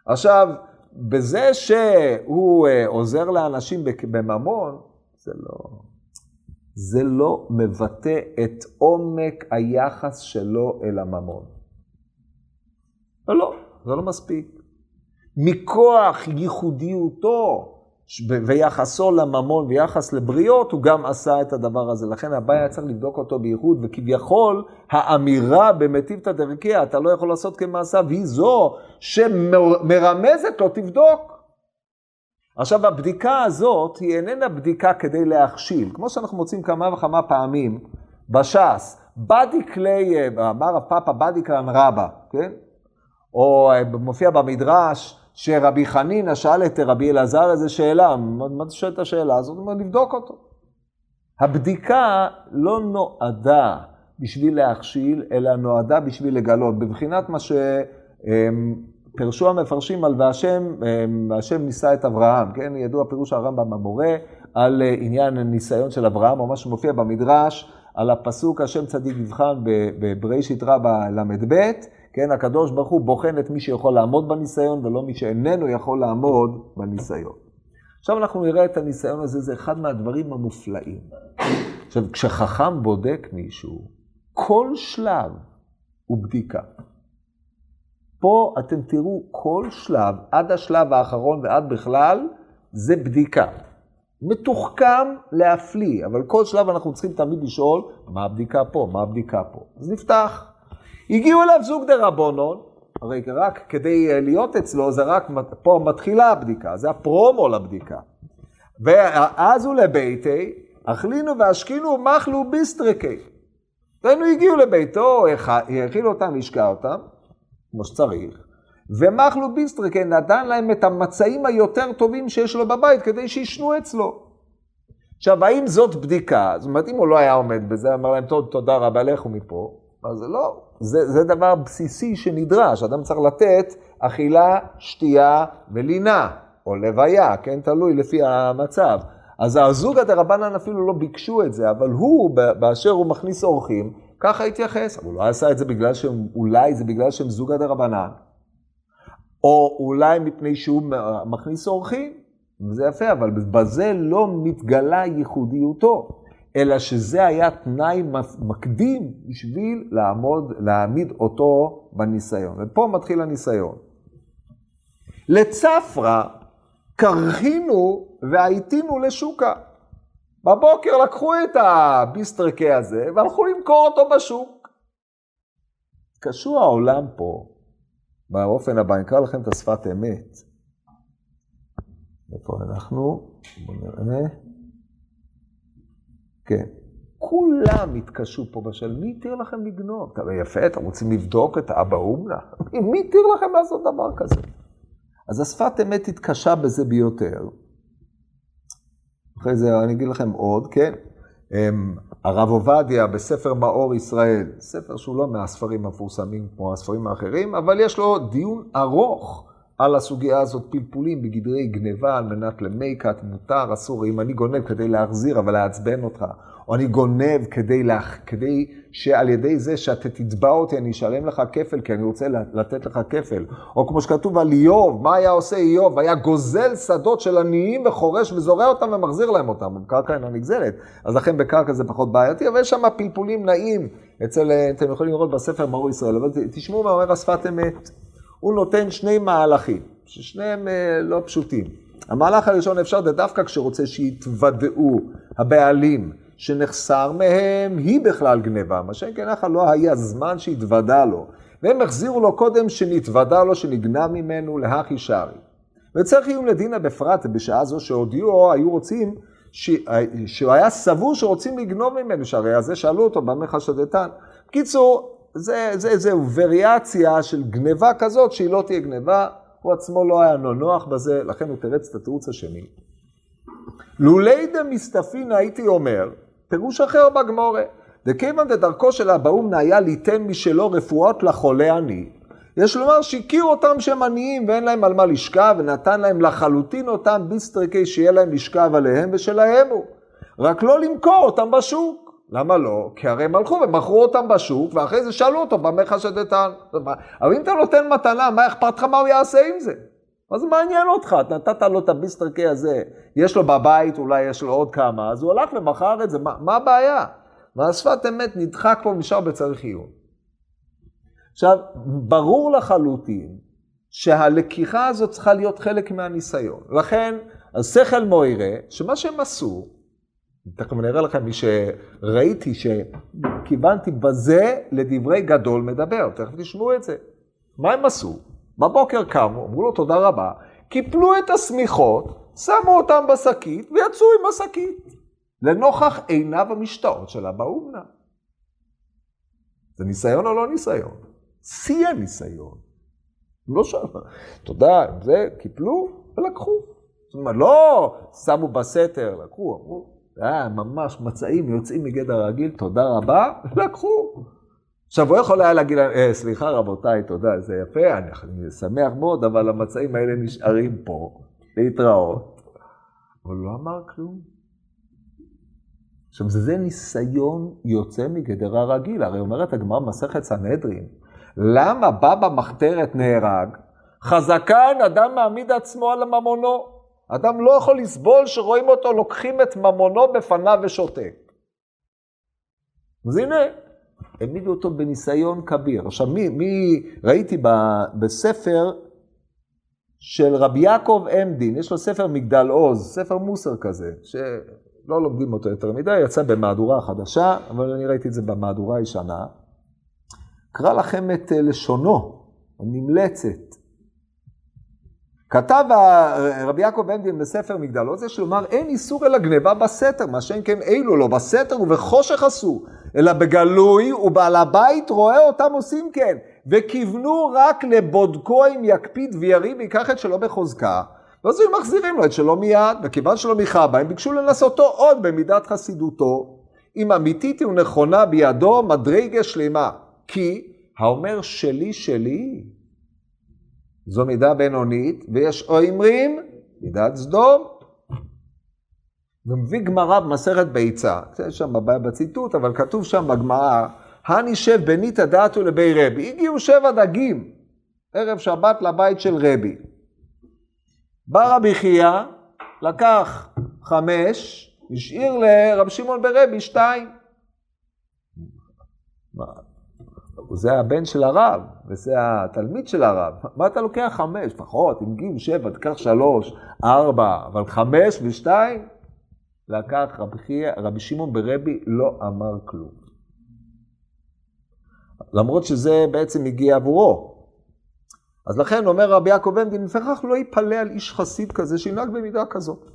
עכשיו, בזה שהוא אה, עוזר לאנשים בממון, זה לא, זה לא מבטא את עומק היחס שלו אל הממון. לא, לא, זה לא מספיק. מכוח ייחודיותו ויחסו לממון ויחס לבריות, הוא גם עשה את הדבר הזה. לכן הבעיה היה צריך לבדוק אותו בייחוד, וכביכול האמירה במטיבתא דרכיה, אתה לא יכול לעשות כמעשיו, היא זו שמרמזת לו, תבדוק. עכשיו, הבדיקה הזאת היא איננה בדיקה כדי להכשיל. כמו שאנחנו מוצאים כמה וכמה פעמים בש"ס, בדי כלי, אמר הפאפה בדי כאן רבא, כן? או מופיע במדרש, שרבי חנינא שאל את רבי אלעזר איזה שאלה, מה אתה שואל את השאלה הזאת? הוא אומר, לבדוק אותו. הבדיקה לא נועדה בשביל להכשיל, אלא נועדה בשביל לגלות, בבחינת מה שפרשו המפרשים על והשם, והשם נישא את אברהם, כן? ידוע פירוש הרמב"ם המורה על עניין הניסיון של אברהם, או מה שמופיע במדרש, על הפסוק השם צדיק יבחן בבראשית רבה ל"ב, כן, הקדוש ברוך הוא בוחן את מי שיכול לעמוד בניסיון ולא מי שאיננו יכול לעמוד בניסיון. עכשיו אנחנו נראה את הניסיון הזה, זה אחד מהדברים המופלאים. עכשיו, כשחכם בודק מישהו, כל שלב הוא בדיקה. פה אתם תראו כל שלב, עד השלב האחרון ועד בכלל, זה בדיקה. מתוחכם להפליא, אבל כל שלב אנחנו צריכים תמיד לשאול, מה הבדיקה פה, מה הבדיקה פה. אז נפתח. הגיעו אליו זוג דה רבונון, הרי רק כדי אה, להיות אצלו, זה רק, פה מתחילה הבדיקה, זה הפרומו לבדיקה. ואז הוא לביתי, אכלינו והשקינו מחלו ביסטרקי. והיינו הגיעו לביתו, האכילו אותם, השקע אותם, כמו שצריך, ומחלו ביסטרקי נתן להם את המצעים היותר טובים שיש לו בבית כדי שישנו אצלו. עכשיו, האם זאת בדיקה? זאת אומרת, אם הוא לא היה עומד בזה, אמר להם, תודה רבה, לכו מפה. אז זה לא, זה, זה דבר בסיסי שנדרש, אדם צריך לתת אכילה, שתייה ולינה, או לוויה, כן, תלוי לפי המצב. אז הזוגא דרבנן אפילו לא ביקשו את זה, אבל הוא, באשר הוא מכניס אורחים, ככה התייחס. אבל הוא לא עשה את זה בגלל שהם, אולי זה בגלל שהם זוגא דרבנן. או אולי מפני שהוא מכניס אורחים, וזה יפה, אבל בזה לא מתגלה ייחודיותו, אלא שזה היה תנאי מקדים בשביל לעמוד, להעמיד אותו בניסיון. ופה מתחיל הניסיון. לצפרא קרחינו והייתינו לשוקה. בבוקר לקחו את הביסטרקה הזה והלכו למכור אותו בשוק. קשור העולם פה באופן הבא, אני אקרא לכם את השפת אמת. איפה אנחנו? בואו נראה. כן. כולם התקשו פה בשל, מי התיר לכם לגנוב? יפה, אתם רוצים לבדוק את אבא אומנה? *laughs* מי התיר לכם לעשות דבר כזה? אז השפת אמת התקשה בזה ביותר. אחרי זה אני אגיד לכם עוד, כן? אמ, הרב עובדיה בספר מאור ישראל, ספר שהוא לא מהספרים המפורסמים כמו הספרים האחרים, אבל יש לו דיון ארוך על הסוגיה הזאת, פלפולים בגדרי גניבה על מנת למייקת, מותר, אסור, אם אני גונב כדי להחזיר אבל לעצבן אותך, או אני גונב כדי, לה, כדי שעל ידי זה שאתה תתבע אותי, אני אשלם לך כפל, כי אני רוצה לתת לך כפל. או כמו שכתוב על איוב, מה היה עושה איוב? היה גוזל שדות של עניים וחורש וזורע אותם ומחזיר להם אותם. בקרקע אינה נגזלת. אז לכן בקרקע זה פחות בעייתי, אבל יש שם פלפולים נעים. אצל, אתם יכולים לראות בספר מרו ישראל, אבל תשמעו מה אומר השפת אמת. הוא נותן שני מהלכים, ששניהם אה, לא פשוטים. המהלך הראשון אפשר דווקא כשרוצה שיתוודעו הבעלים שנחסר מהם היא בכלל גניבה, מה שאין כן ככה לא היה זמן שהתוודה לו. והם החזירו לו קודם שנתוודה לו שנגנב ממנו להכי שרי. וצריך איום לדינא בפרט בשעה זו שהודיעו, היו רוצים, ש... שהוא היה סבור שרוצים לגנוב ממנו, שהרי הזה שאלו אותו במה חשדתן. בקיצור, זה, זה, זה וריאציה של גניבה כזאת שהיא לא תהיה גניבה, הוא עצמו לא היה נוח בזה, לכן הוא תרץ את התירוץ השני. לולי דמסתפינא הייתי אומר, פירוש אחר בגמורה. דכיוון דדרכו של אבא אומנה היה ליתן משלו רפואות לחולה עני. יש לומר שהכיר אותם שהם עניים ואין להם על מה לשכב, ונתן להם לחלוטין אותם ביסטרקי שיהיה להם לשכב עליהם ושלהם הוא. רק לא למכור אותם בשוק. למה לא? כי הרי הם הלכו ומכרו אותם בשוק, ואחרי זה שאלו אותו במה חשדתן. אבל אם אתה נותן מתנה, מה אכפת לך מה הוא יעשה עם זה? מה זה מעניין אותך? נתת לו את הביסטרקי הזה, יש לו בבית, אולי יש לו עוד כמה, אז הוא הלך ומכר את זה, מה, מה הבעיה? והשפת אמת נדחק פה משאר בצריך עיון. עכשיו, ברור לחלוטין שהלקיחה הזאת צריכה להיות חלק מהניסיון. לכן, השכל מוירה, שמה שהם עשו, תכף אני אראה לכם, מי שראיתי שכיוונתי בזה לדברי גדול מדבר, תכף תשמעו את זה. מה הם עשו? בבוקר קמו, אמרו לו תודה רבה, קיפלו את השמיכות, שמו אותם בשקית ויצאו עם השקית. לנוכח עיניו המשתאות של אבא אומנה. זה ניסיון או לא ניסיון? שיא הניסיון. לא שם. תודה, זה, קיפלו ולקחו. זאת אומרת, לא שמו בסתר, לקחו, אמרו, אה, ממש מצעים יוצאים מגדר הרגיל, תודה רבה, לקחו. עכשיו, הוא יכול היה להגיד אה, סליחה רבותיי, תודה, זה יפה, אני, אני שמח מאוד, אבל המצעים האלה נשארים פה, להתראות. הוא לא אמר כלום. עכשיו, זה, ניסיון יוצא מגדר הרגיל, הרי אומרת הגמרא במסכת סנהדרין, למה בא במחתרת נהרג? חזקן, אדם מעמיד עצמו על ממונו. אדם לא יכול לסבול שרואים אותו לוקחים את ממונו בפניו ושותק. אז הנה, העמידו אותו בניסיון כביר. עכשיו, מי, מי ראיתי ב, בספר של רבי יעקב עמדין, יש לו ספר מגדל עוז, ספר מוסר כזה, שלא לומדים אותו יותר מדי, יצא במהדורה חדשה, אבל אני ראיתי את זה במהדורה הישנה. אקרא לכם את אה, לשונו, הנמלצת. כתב רבי יעקב עמדין בספר מגדל עוז, יש לומר, אין איסור אלא גניבה בסתר, מה שאין כן אילו לא בסתר ובחושך עשו. אלא בגלוי, ובעל הבית רואה אותם עושים כן. וכיוונו רק לבודקו אם יקפיד ויריב ויקח את שלו בחוזקה. ואז היו מחזירים לו את שלו מיד, וכיוון שלא מיכה בהם, ביקשו לנסותו עוד במידת חסידותו. אם אמיתית ונכונה בידו, מדרגה שלמה. כי האומר שלי שלי, זו מידה בינונית, ויש אומרים מידת סדום. ומביא גמרא במסכת ביצה, יש שם בעיה בציטוט, אבל כתוב שם בגמרא, הנישב בנית דעתו לבי רבי, הגיעו שבע דגים ערב שבת לבית של רבי. בא רבי חייא, לקח חמש, השאיר לרב שמעון ברבי שתיים. זה הבן של הרב, וזה התלמיד של הרב. מה אתה לוקח חמש? לפחות, אם גיל שבע, תקח שלוש, ארבע, אבל חמש ושתיים? לקח רבי, רבי שמעון ברבי לא אמר כלום. למרות שזה בעצם הגיע עבורו. אז לכן אומר רבי יעקב עמדין, לפיכך לא יפלא על איש חסיד כזה שינהג במידה כזאת.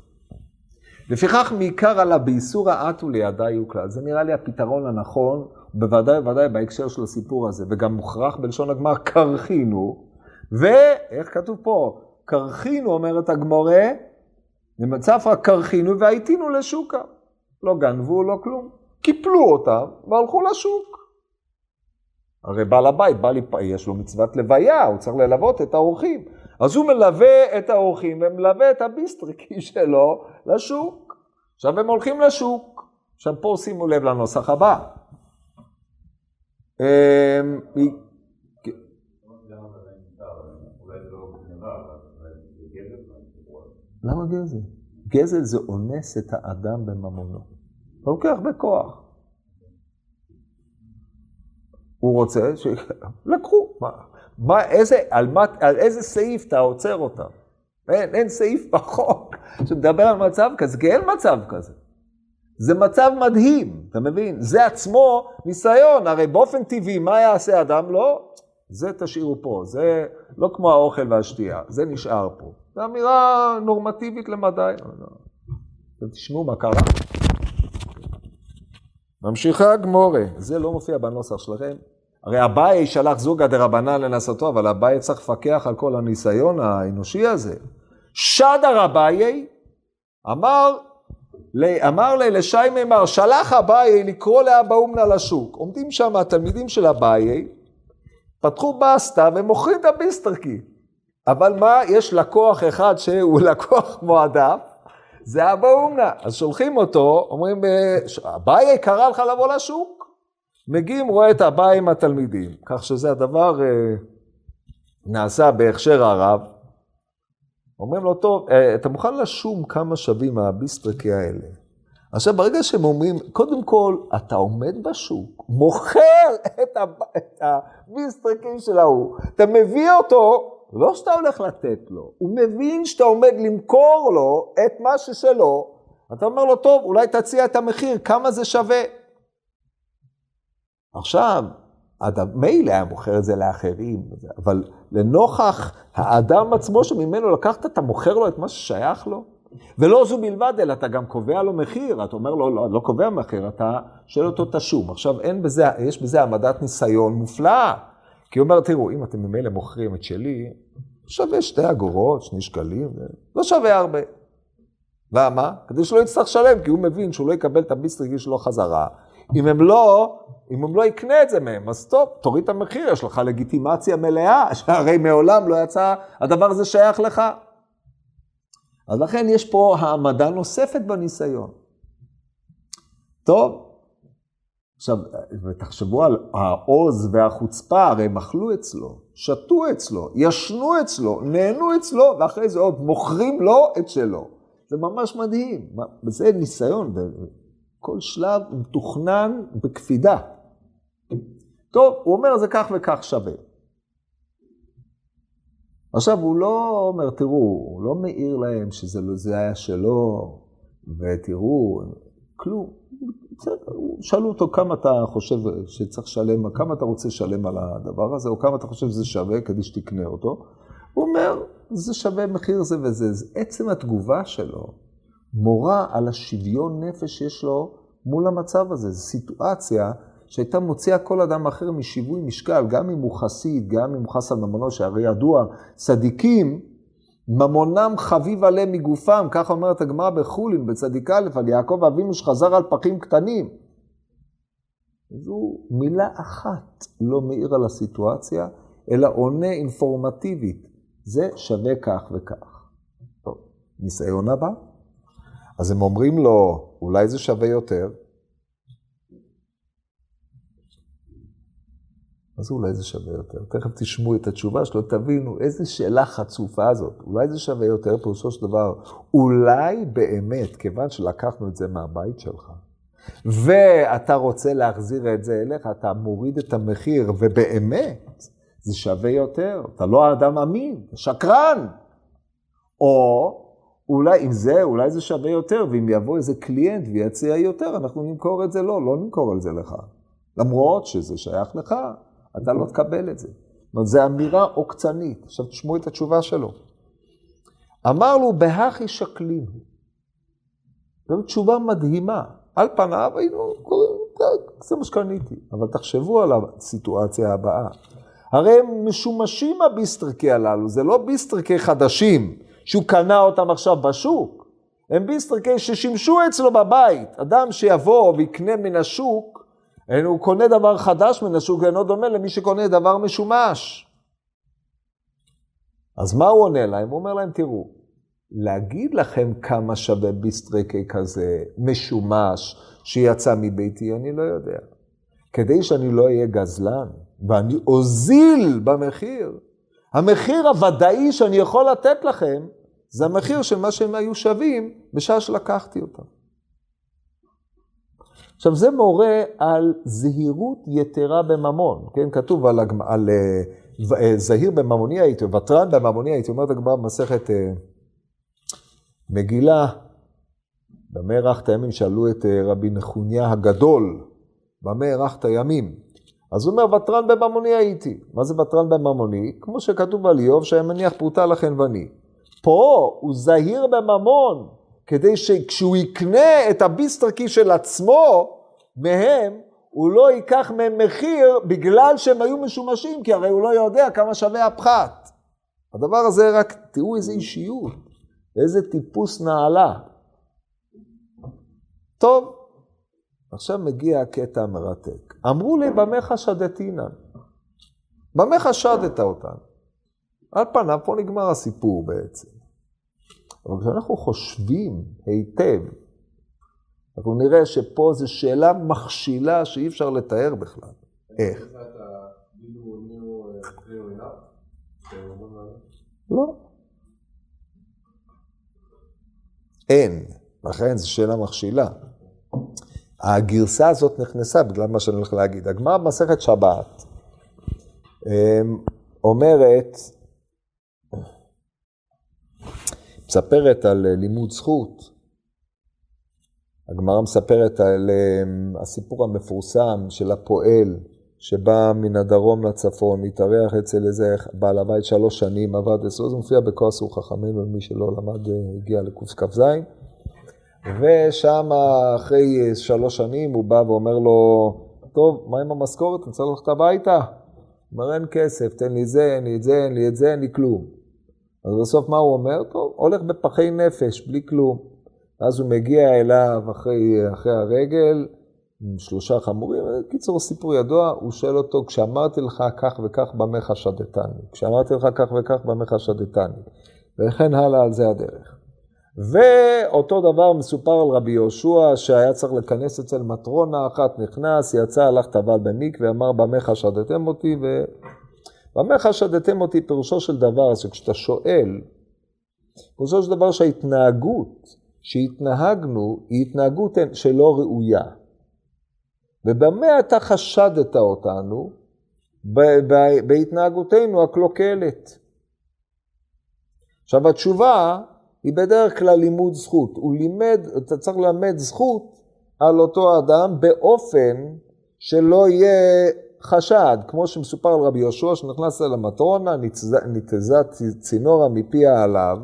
לפיכך מעיקר עליו באיסור אטו לידי יוקלט. זה נראה לי הפתרון הנכון, בוודאי ובוודאי בהקשר של הסיפור הזה, וגם מוכרח בלשון הגמר, קרחינו, ואיך כתוב פה? קרחינו, אומרת הגמורה, נמצא רק קרחינו והייתינו לשוקה. לא גנבו, לא כלום. קיפלו אותם והלכו לשוק. הרי בעל הבית, בא לפ... יש לו מצוות לוויה, הוא צריך ללוות את האורחים. אז הוא מלווה את האורחים ומלווה את הביסטריקי *laughs* שלו לשוק. עכשיו הם הולכים לשוק. עכשיו פה שימו לב לנוסח הבא. אמ, למה גזל? גזל זה אונס את האדם בממונו. הוא לוקח בכוח. הוא רוצה ש... לקחו. מה, מה, איזה, על, מה, על איזה סעיף אתה עוצר אותם? אין, אין סעיף בחוק שמדבר על מצב כזה, כי אין מצב כזה. זה מצב מדהים, אתה מבין? זה עצמו ניסיון, הרי באופן טבעי, מה יעשה אדם? לא, זה תשאירו פה, זה לא כמו האוכל והשתייה, זה נשאר פה. זו אמירה נורמטיבית למדי. אתם תשמעו מה קרה. ממשיכה הגמורה, זה לא מופיע בנוסח שלכם. הרי אביי שלח זוגא דרבנן לנסותו, אבל אביי צריך לפקח על כל הניסיון האנושי הזה. שדר אביי אמר, אמר לי לשי מימר, שלח אביי לקרוא לאבא אומנה לשוק. עומדים שם התלמידים של אביי, פתחו בסטה ומוכרים את הביסטרקי. אבל מה, יש לקוח אחד שהוא *laughs* לקוח מועדף, זה אבא אומנה. אז שולחים אותו, אומרים, אביי קרא לך לבוא לשוק. מגיעים, רואה את אביי עם התלמידים. כך שזה הדבר אה, נעשה בהכשר הרב. אומרים לו, טוב, אה, אתה מוכן לשום כמה שווים הביסטרקי האלה? עכשיו, ברגע שהם אומרים, קודם כל, אתה עומד בשוק, מוכר את, הב... הביסטרקים של ההוא, אתה מביא אותו, לא שאתה הולך לתת לו, הוא מבין שאתה עומד למכור לו את מה ששלו, אתה אומר לו, טוב, אולי תציע את המחיר, כמה זה שווה? עכשיו, מילא היה מוכר את זה לאחרים, אבל לנוכח האדם עצמו שממנו לקחת, אתה מוכר לו את מה ששייך לו? ולא זו בלבד, אלא אתה גם קובע לו מחיר, אתה אומר לו, לא, לא קובע מחיר, אתה שואל אותו תשום. עכשיו, אין בזה, יש בזה העמדת ניסיון מופלאה. כי הוא אומר, תראו, אם אתם ממילא מוכרים את שלי, שווה שתי אגורות, שני שקלים, לא שווה הרבה. למה? כדי שלא יצטרך לשלם, כי הוא מבין שהוא לא יקבל את הביסטריגי שלו חזרה. אם הם לא, אם הם לא יקנה את זה מהם, אז טוב, תוריד את המחיר, יש לך לגיטימציה מלאה, *laughs* שהרי מעולם לא יצא, הדבר הזה שייך לך. אז לכן יש פה העמדה נוספת בניסיון. טוב, עכשיו, ותחשבו על העוז והחוצפה, הרי הם אכלו אצלו, שתו אצלו, ישנו אצלו, נהנו אצלו, ואחרי זה עוד מוכרים לו את שלו. זה ממש מדהים, זה ניסיון, כל שלב מתוכנן בקפידה. טוב, הוא אומר זה כך וכך שווה. עכשיו, הוא לא אומר, תראו, הוא לא מעיר להם שזה היה שלו, ותראו, כלום. שאלו אותו כמה אתה חושב שצריך לשלם, כמה אתה רוצה לשלם על הדבר הזה, או כמה אתה חושב שזה שווה כדי שתקנה אותו. הוא אומר, זה שווה מחיר זה וזה. זה עצם התגובה שלו מורה על השוויון נפש שיש לו מול המצב הזה. זו סיטואציה שהייתה מוציאה כל אדם אחר משיווי משקל, גם אם הוא חסיד, גם אם הוא חס על ממונו, שהרי ידוע, צדיקים, ממונם חביב עליהם מגופם, ככה אומרת הגמרא בחולין, בצדיק א', על יעקב אבינו שחזר על פחים קטנים. זו מילה אחת לא מאיר על הסיטואציה, אלא עונה אינפורמטיבית. זה שווה כך וכך. טוב, ניסיון הבא. אז הם אומרים לו, אולי זה שווה יותר, אז אולי זה שווה יותר. תכף תשמעו את התשובה שלו, תבינו איזה שאלה חצופה זאת. אולי זה שווה יותר, פירושו של דבר, אולי באמת, כיוון שלקחנו את זה מהבית שלך, ואתה רוצה להחזיר את זה אליך, אתה מוריד את המחיר, ובאמת, זה שווה יותר. אתה לא אדם אמין, שקרן. או אולי אם זה, אולי זה שווה יותר, ואם יבוא איזה קליינט ויציע יותר, אנחנו נמכור את זה לו, לא, לא נמכור את זה לך. למרות שזה שייך לך, אתה לא תקבל את זה. זאת אומרת, זו אמירה עוקצנית. עכשיו תשמעו את התשובה שלו. אמר לו, בהכי שקלים. זו תשובה מדהימה. על פניו היינו קוראים, זה מה שקניתי. אבל תחשבו על הסיטואציה הבאה. הרי הם משומשים הביסטרקי הללו, זה לא ביסטרקי חדשים, שהוא קנה אותם עכשיו בשוק. הם ביסטרקי ששימשו אצלו בבית. אדם שיבוא ויקנה מן השוק, הוא קונה דבר חדש מן השוק, אינו דומה למי שקונה דבר משומש. אז מה הוא עונה להם? הוא אומר להם, תראו, להגיד לכם כמה שווה ביסטרקי כזה משומש שיצא מביתי, אני לא יודע. כדי שאני לא אהיה גזלן, ואני אוזיל במחיר, המחיר הוודאי שאני יכול לתת לכם, זה המחיר של מה שהם היו שווים בשעה שלקחתי אותם. עכשיו, זה מורה על זהירות יתרה בממון, כן? כתוב על, על uh, זהיר בממוני הייתי, ותרן בממוני הייתי, אומרת הגמרא במסכת uh, מגילה, במה ארחת הימים? שאלו את רבי נחוניה הגדול, במה ארחת הימים? אז הוא אומר, ותרן בממוני הייתי. מה זה ותרן בממוני? כמו שכתוב על איוב, שהיה מניח פרוטה לחנווני. פה הוא זהיר בממון, כדי שכשהוא יקנה את הביסטרקי של עצמו, מהם, הוא לא ייקח מהם מחיר בגלל שהם היו משומשים, כי הרי הוא לא יודע כמה שווה הפחת. הדבר הזה רק, תראו איזה אישיות, איזה טיפוס נעלה. טוב, עכשיו מגיע הקטע המרתק. אמרו לי, במה חשדתינן? במה חשדת אותן? על פניו פה נגמר הסיפור בעצם. אבל כשאנחנו חושבים היטב, אנחנו נראה שפה זו שאלה מכשילה שאי אפשר לתאר בכלל. איך? לא. אין, לכן זו שאלה מכשילה. הגרסה הזאת נכנסה בגלל מה שאני הולך להגיד. הגמרא במסכת שבת אמ, אומרת, מספרת על לימוד זכות. הגמרא מספרת על אמ, הסיפור המפורסם של הפועל שבא מן הדרום לצפון, התארח אצל איזה בעל הבית שלוש שנים, עבד אצלו, זה מופיע בכועסו חכמינו, מי שלא למד הגיע לקכ"ז. ושם אחרי שלוש שנים הוא בא ואומר לו, טוב, מה עם המשכורת? אני צריך ללכת הביתה. אומר, אין כסף, תן לי זה, אין לי את זה, אין לי את זה, אין לי כלום. אז בסוף מה הוא אומר? טוב, הולך בפחי נפש, בלי כלום. ואז הוא מגיע אליו אחרי, אחרי הרגל, עם שלושה חמורים, קיצור, סיפור ידוע, הוא שואל אותו, כשאמרתי לך כך וכך, במה חשדתני? כשאמרתי לך כך וכך, במה חשדתני? וכן הלאה, על זה הדרך. ואותו דבר מסופר על רבי יהושע שהיה צריך לכנס אצל מטרונה אחת, נכנס, יצא, הלך טבל במקווה, אמר במה חשדתם אותי, ובמה חשדתם אותי פירושו של דבר, שכשאתה שואל, פירושו של דבר שההתנהגות שהתנהגנו היא התנהגות שלא ראויה. ובמה אתה חשדת אותנו? בהתנהגותנו הקלוקלת. עכשיו התשובה היא בדרך כלל לימוד זכות. הוא לימד, אתה צריך ללמד זכות על אותו אדם באופן שלא יהיה חשד, כמו שמסופר על רבי יהושע שנכנס אל המטרונה, ניתזה צינורה מפיה עליו,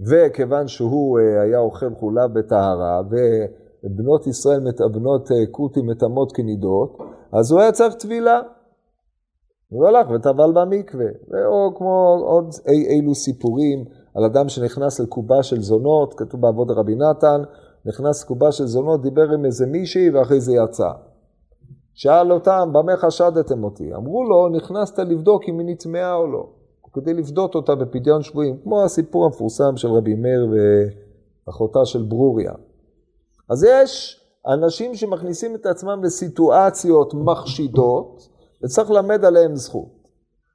וכיוון שהוא אה, היה אוכל חולב בטהרה, ובנות ישראל, בנות אה, כותי מטמאות כנידות, אז הוא היה צריך טבילה. הוא הלך וטבל במקווה, או כמו עוד אי אילו סיפורים. על אדם שנכנס לקובה של זונות, כתוב בעבוד רבי נתן, נכנס לקובה של זונות, דיבר עם איזה מישהי ואחרי זה יצא. שאל אותם, במה חשדתם אותי? אמרו לו, נכנסת לבדוק אם היא נטמעה או לא, כדי לבדות אותה בפדיון שבויים, כמו הסיפור המפורסם של רבי מאיר ואחותה של ברוריה. אז יש אנשים שמכניסים את עצמם לסיטואציות מחשידות, וצריך ללמד עליהם זכות.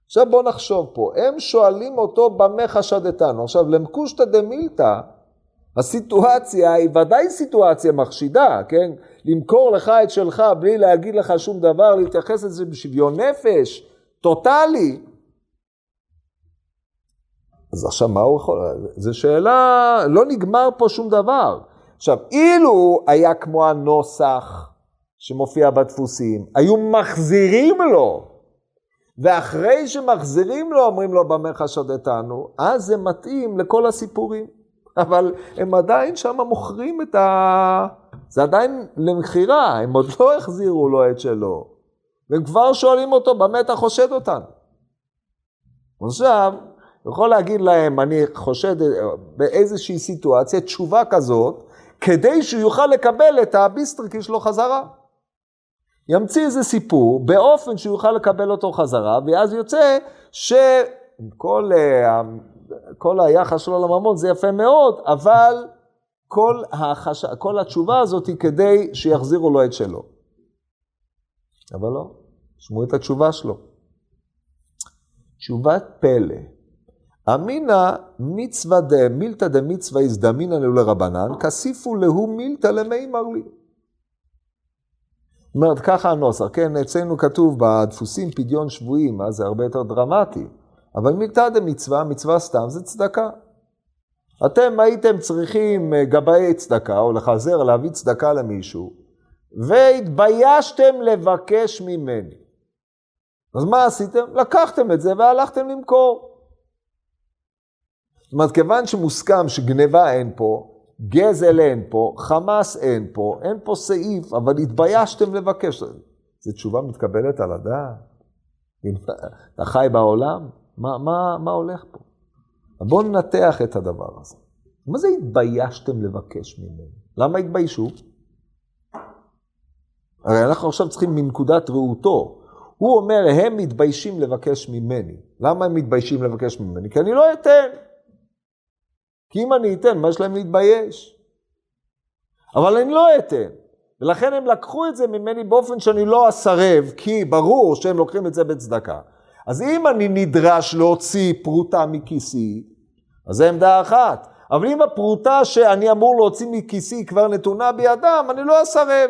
עכשיו בואו נחשוב פה, הם שואלים אותו במה חשדתנו. עכשיו, למקושטא דמילתא, הסיטואציה היא ודאי סיטואציה מחשידה, כן? למכור לך את שלך בלי להגיד לך שום דבר, להתייחס לזה בשוויון נפש, טוטאלי. אז עכשיו מה הוא יכול... זו שאלה, לא נגמר פה שום דבר. עכשיו, אילו היה כמו הנוסח שמופיע בדפוסים, היו מחזירים לו, ואחרי שמחזירים לו, אומרים לו במה חשדתנו, אז זה מתאים לכל הסיפורים. אבל הם עדיין שם מוכרים את ה... זה עדיין למכירה, הם עוד לא החזירו לו את שלו. והם כבר שואלים אותו, במה אתה חושד אותנו? עכשיו, יכול להגיד להם, אני חושד באיזושהי סיטואציה, תשובה כזאת, כדי שהוא יוכל לקבל את הביסטריקי שלו חזרה. ימציא איזה סיפור באופן שהוא יוכל לקבל אותו חזרה, ואז יוצא שכל אה, כל היחס שלו לממון זה יפה מאוד, אבל כל, החש... כל התשובה הזאת היא כדי שיחזירו לו את שלו. אבל לא, שמעו את התשובה שלו. תשובת פלא. אמינא מצווה דה מילתא דמצווה הזדמינא לו לרבנן, כסיפו להו מילתא למי מרלי. זאת אומרת, ככה הנוסח, כן, אצלנו כתוב בדפוסים פדיון שבויים, אז זה הרבה יותר דרמטי. אבל מילתא דמצווה, מצווה סתם זה צדקה. אתם הייתם צריכים אה, גבאי צדקה, או לחזר להביא צדקה למישהו, והתביישתם לבקש ממני. אז מה עשיתם? לקחתם את זה והלכתם למכור. זאת אומרת, כיוון שמוסכם שגניבה אין פה, גזל אין פה, חמאס אין פה, אין פה סעיף, אבל התביישתם לבקש. זו תשובה מתקבלת על הדעת. אתה חי בעולם? מה, מה, מה הולך פה? בואו ננתח את הדבר הזה. מה זה התביישתם לבקש ממנו? למה התביישו? הרי אנחנו עכשיו צריכים מנקודת ראותו. הוא אומר, הם מתביישים לבקש ממני. למה הם מתביישים לבקש ממני? כי אני לא אתן. כי אם אני אתן, מה יש להם להתבייש? אבל אני לא אתן. ולכן הם לקחו את זה ממני באופן שאני לא אסרב, כי ברור שהם לוקחים את זה בצדקה. אז אם אני נדרש להוציא פרוטה מכיסי, אז זו עמדה אחת. אבל אם הפרוטה שאני אמור להוציא מכיסי כבר נתונה בידם, אני לא אסרב.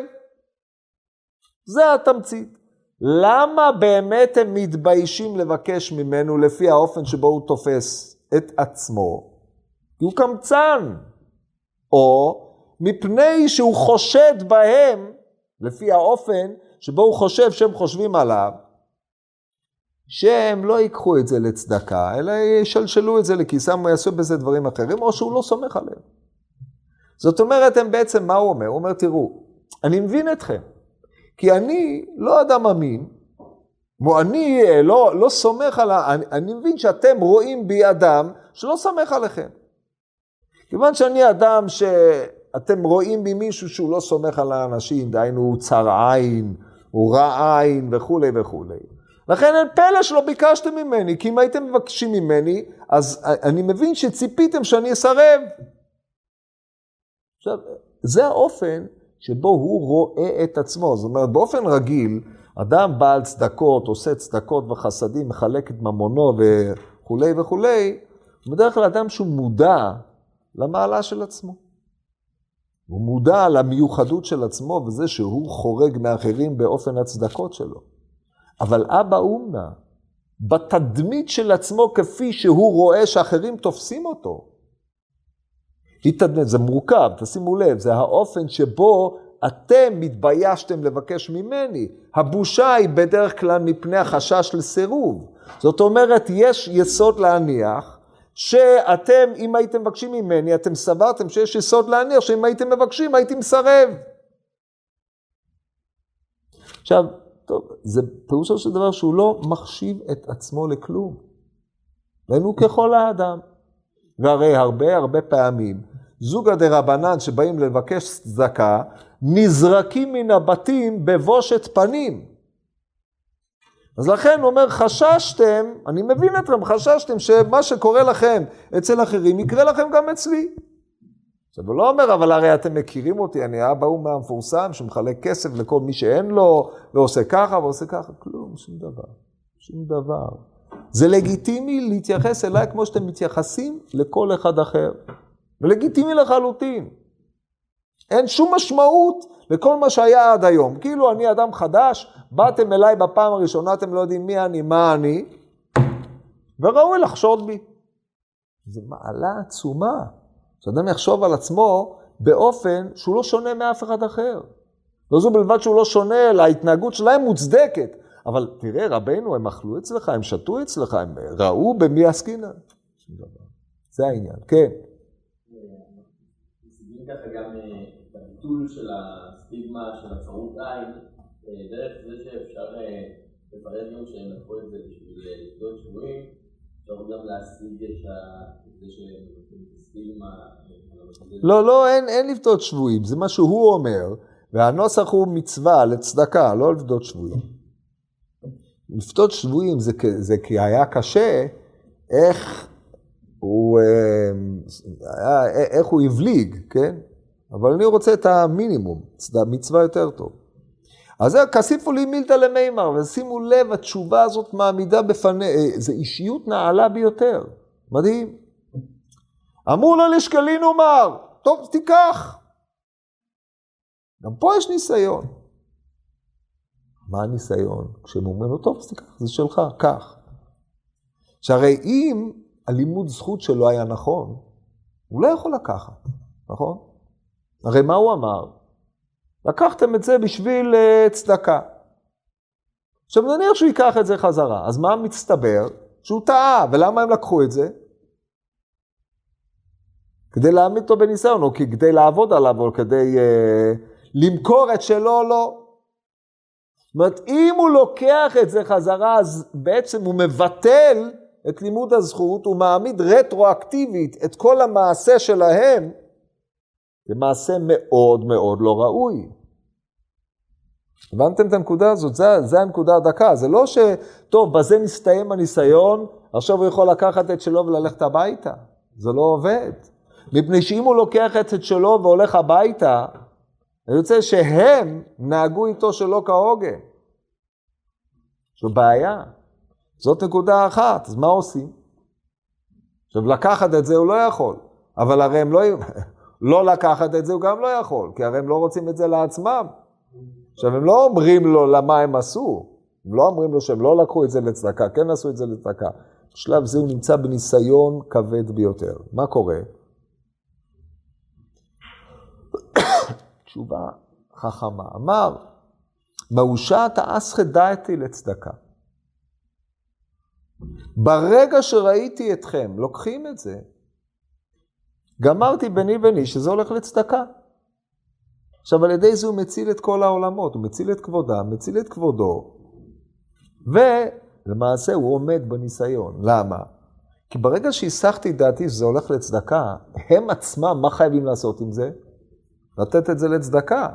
זה התמצית. למה באמת הם מתביישים לבקש ממנו לפי האופן שבו הוא תופס את עצמו? כי הוא קמצן. או מפני שהוא חושד בהם, לפי האופן שבו הוא חושב שהם חושבים עליו, שהם לא ייקחו את זה לצדקה, אלא ישלשלו את זה לכיסם ויעשו בזה דברים אחרים, או שהוא לא סומך עליהם. זאת אומרת, הם בעצם, מה הוא אומר? הוא אומר, תראו, אני מבין אתכם, כי אני לא אדם אמין, אני לא, לא סומך על ה... אני, אני מבין שאתם רואים בי אדם שלא סומך עליכם. כיוון שאני אדם שאתם רואים בי מישהו שהוא לא סומך על האנשים, דהיינו הוא צר עין, הוא רע עין וכולי וכולי. לכן אין פלא שלא ביקשתם ממני, כי אם הייתם מבקשים ממני, אז אני מבין שציפיתם שאני אסרב. עכשיו, זה האופן שבו הוא רואה את עצמו. זאת אומרת, באופן רגיל, אדם בעל צדקות, עושה צדקות וחסדים, מחלק את ממונו וכולי וכולי, הוא בדרך כלל אדם שהוא מודע למעלה של עצמו. הוא מודע למיוחדות של עצמו וזה שהוא חורג מאחרים באופן הצדקות שלו. אבל אבא אומנה, בתדמית של עצמו כפי שהוא רואה שאחרים תופסים אותו. התדמית, זה מורכב, תשימו לב, זה האופן שבו אתם מתביישתם לבקש ממני. הבושה היא בדרך כלל מפני החשש לסירוב. זאת אומרת, יש יסוד להניח שאתם, אם הייתם מבקשים ממני, אתם סברתם שיש יסוד להניח שאם הייתם מבקשים, הייתי מסרב. עכשיו, טוב, זה פירושו של דבר שהוא לא מחשיב את עצמו לכלום. הוא ככל האדם. והרי הרבה הרבה פעמים, זוגא דרבנן שבאים לבקש צדקה, נזרקים מן הבתים בבושת פנים. אז לכן הוא אומר, חששתם, אני מבין אתכם, חששתם שמה שקורה לכם אצל אחרים יקרה לכם גם אצלי. עכשיו, הוא לא אומר, אבל הרי אתם מכירים אותי, אני אבא הוא מהמפורסם שמחלק כסף לכל מי שאין לו, ועושה ככה ועושה ככה. כלום, שום דבר. שום דבר. זה לגיטימי להתייחס אליי כמו שאתם מתייחסים לכל אחד אחר. ולגיטימי לחלוטין. אין שום משמעות לכל מה שהיה עד היום. כאילו אני אדם חדש, באתם אליי בפעם הראשונה, אתם לא יודעים מי אני, מה אני, וראוי לחשוד בי. זו מעלה עצומה. שאדם יחשוב על עצמו באופן שהוא לא שונה מאף אחד אחר. לא זו בלבד שהוא לא שונה, אלא ההתנהגות שלהם מוצדקת. אבל תראה, רבנו, הם אכלו אצלך, הם שתו אצלך, הם ראו במי עסקינן. זה העניין, כן. ככה אה, הסטיגמה של הצרות עין, אה, דרך זה שאפשר אה, לפרט גם שהם לקחו את זה בשביל לבדוק שבויים, אפשר גם להשיג את זה את הסטיגמה. לא, לא, אין, אין לפדות שבויים, זה מה שהוא אומר, והנוסח הוא מצווה לצדקה, לא לפדות שבויים. לפדות שבויים זה, זה כי היה קשה, איך הוא, היה, איך הוא הבליג, כן? אבל אני רוצה את המינימום, מצווה יותר טוב. אז זה, כסיפו לי מילתא למימר, ושימו לב, התשובה הזאת מעמידה בפני, זה אישיות נעלה ביותר, מדהים. אמרו לו לשקלין ומר, טוב, תיקח. גם פה יש ניסיון. מה הניסיון? כשהם אומרים לו, טוב, תיקח, זה שלך, קח. שהרי אם הלימוד זכות שלו היה נכון, הוא לא יכול לקחת, נכון? הרי מה הוא אמר? לקחתם את זה בשביל uh, צדקה. עכשיו נניח שהוא ייקח את זה חזרה, אז מה מצטבר? שהוא טעה, ולמה הם לקחו את זה? כדי להעמיד אותו בניסיון, או כדי לעבוד עליו, או כדי uh, למכור את שלו לא. זאת אומרת, אם הוא לוקח את זה חזרה, אז בעצם הוא מבטל את לימוד הזכות, הוא מעמיד רטרואקטיבית את כל המעשה שלהם, זה מעשה מאוד מאוד לא ראוי. הבנתם את הנקודה הזאת? זה, זה הנקודה הדקה. זה לא ש... טוב, בזה מסתיים הניסיון, עכשיו הוא יכול לקחת את שלו וללכת הביתה. זה לא עובד. מפני שאם הוא לוקח את שלו והולך הביתה, אני רוצה שהם נהגו איתו שלא כהוגן. זו בעיה. זאת נקודה אחת, אז מה עושים? עכשיו, לקחת את זה הוא לא יכול, אבל הרי הם לא... לא לקחת את זה הוא גם לא יכול, כי הרי הם לא רוצים את זה לעצמם. עכשיו, הם לא אומרים לו למה הם עשו, הם לא אומרים לו שהם לא לקחו את זה לצדקה, כן עשו את זה לצדקה. בשלב זה הוא נמצא בניסיון כבד ביותר. מה קורה? *coughs* תשובה חכמה. אמר, מאושת אסחא דעתי לצדקה. ברגע שראיתי אתכם לוקחים את זה, גמרתי ביני וביני שזה הולך לצדקה. עכשיו, על ידי זה הוא מציל את כל העולמות, הוא מציל את כבודם, מציל את כבודו, ולמעשה הוא עומד בניסיון. למה? כי ברגע שהסחתי את דעתי שזה הולך לצדקה, הם עצמם, מה חייבים לעשות עם זה? לתת את זה לצדקה.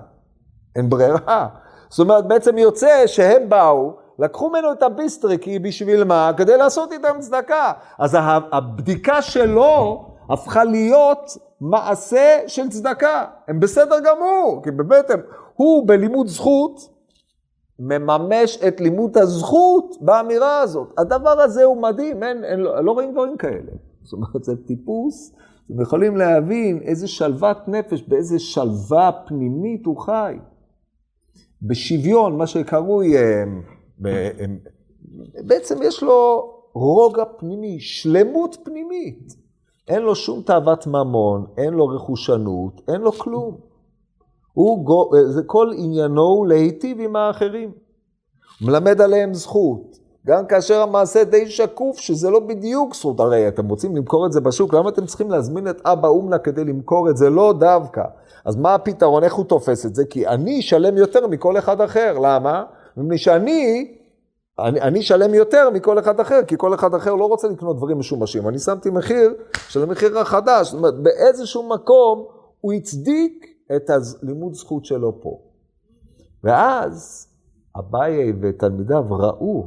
אין ברירה. זאת אומרת, בעצם יוצא שהם באו, לקחו ממנו את הביסטריקי בשביל מה? כדי לעשות איתם צדקה. אז הבדיקה שלו הפכה להיות מעשה של צדקה. הם בסדר גמור, כי באמת הם, הוא בלימוד זכות מממש את לימוד הזכות באמירה הזאת. הדבר הזה הוא מדהים, אין, אין, לא, לא רואים דברים כאלה. זאת אומרת, זה טיפוס, אתם יכולים להבין איזה שלוות נפש, באיזה שלווה פנימית הוא חי. בשוויון, מה שקרוי, הם, הם, בעצם יש לו רוגע פנימי, שלמות פנימית. אין לו שום תאוות ממון, אין לו רכושנות, אין לו כלום. הוא, זה כל עניינו הוא להיטיב עם האחרים. מלמד עליהם זכות. גם כאשר המעשה די שקוף, שזה לא בדיוק זכות, הרי אתם רוצים למכור את זה בשוק, למה אתם צריכים להזמין את אבא אומנה כדי למכור את זה? לא דווקא. אז מה הפתרון, איך הוא תופס את זה? כי אני אשלם יותר מכל אחד אחר. למה? מפני שאני אני, אני שלם יותר מכל אחד אחר, כי כל אחד אחר לא רוצה לקנות דברים משומשים. אני שמתי מחיר של המחיר החדש. זאת אומרת, באיזשהו מקום הוא הצדיק את הלימוד זכות שלו פה. ואז אביי ותלמידיו ראו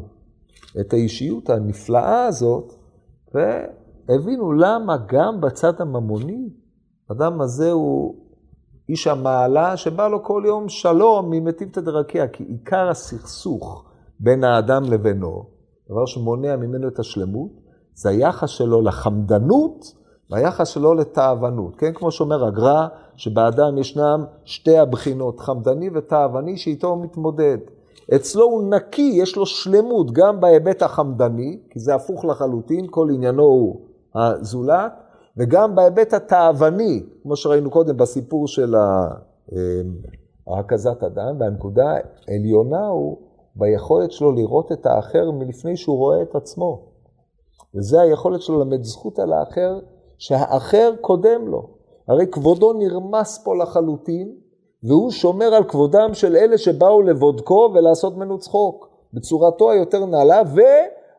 את האישיות הנפלאה הזאת, והבינו למה גם בצד הממוני, האדם הזה הוא איש המעלה שבא לו כל יום שלום ממטיבתא דרכיה, כי עיקר הסכסוך בין האדם לבינו, דבר שמונע ממנו את השלמות, זה היחס שלו לחמדנות והיחס שלו לתאוונות. כן, כמו שאומר הגר"א, שבאדם ישנם שתי הבחינות, חמדני ותאווני, שאיתו הוא מתמודד. אצלו הוא נקי, יש לו שלמות גם בהיבט החמדני, כי זה הפוך לחלוטין, כל עניינו הוא הזולת, וגם בהיבט התאווני, כמו שראינו קודם בסיפור של ההקזת אדם, והנקודה העליונה הוא ביכולת שלו לראות את האחר מלפני שהוא רואה את עצמו. וזה היכולת שלו ללמד זכות על האחר, שהאחר קודם לו. הרי כבודו נרמס פה לחלוטין, והוא שומר על כבודם של אלה שבאו לבודקו ולעשות ממנו צחוק, בצורתו היותר נעלה,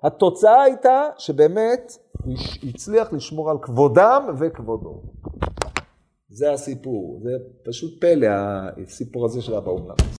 והתוצאה הייתה שבאמת הצליח לשמור על כבודם וכבודו. זה הסיפור, זה פשוט פלא, הסיפור הזה של אבא אומנם.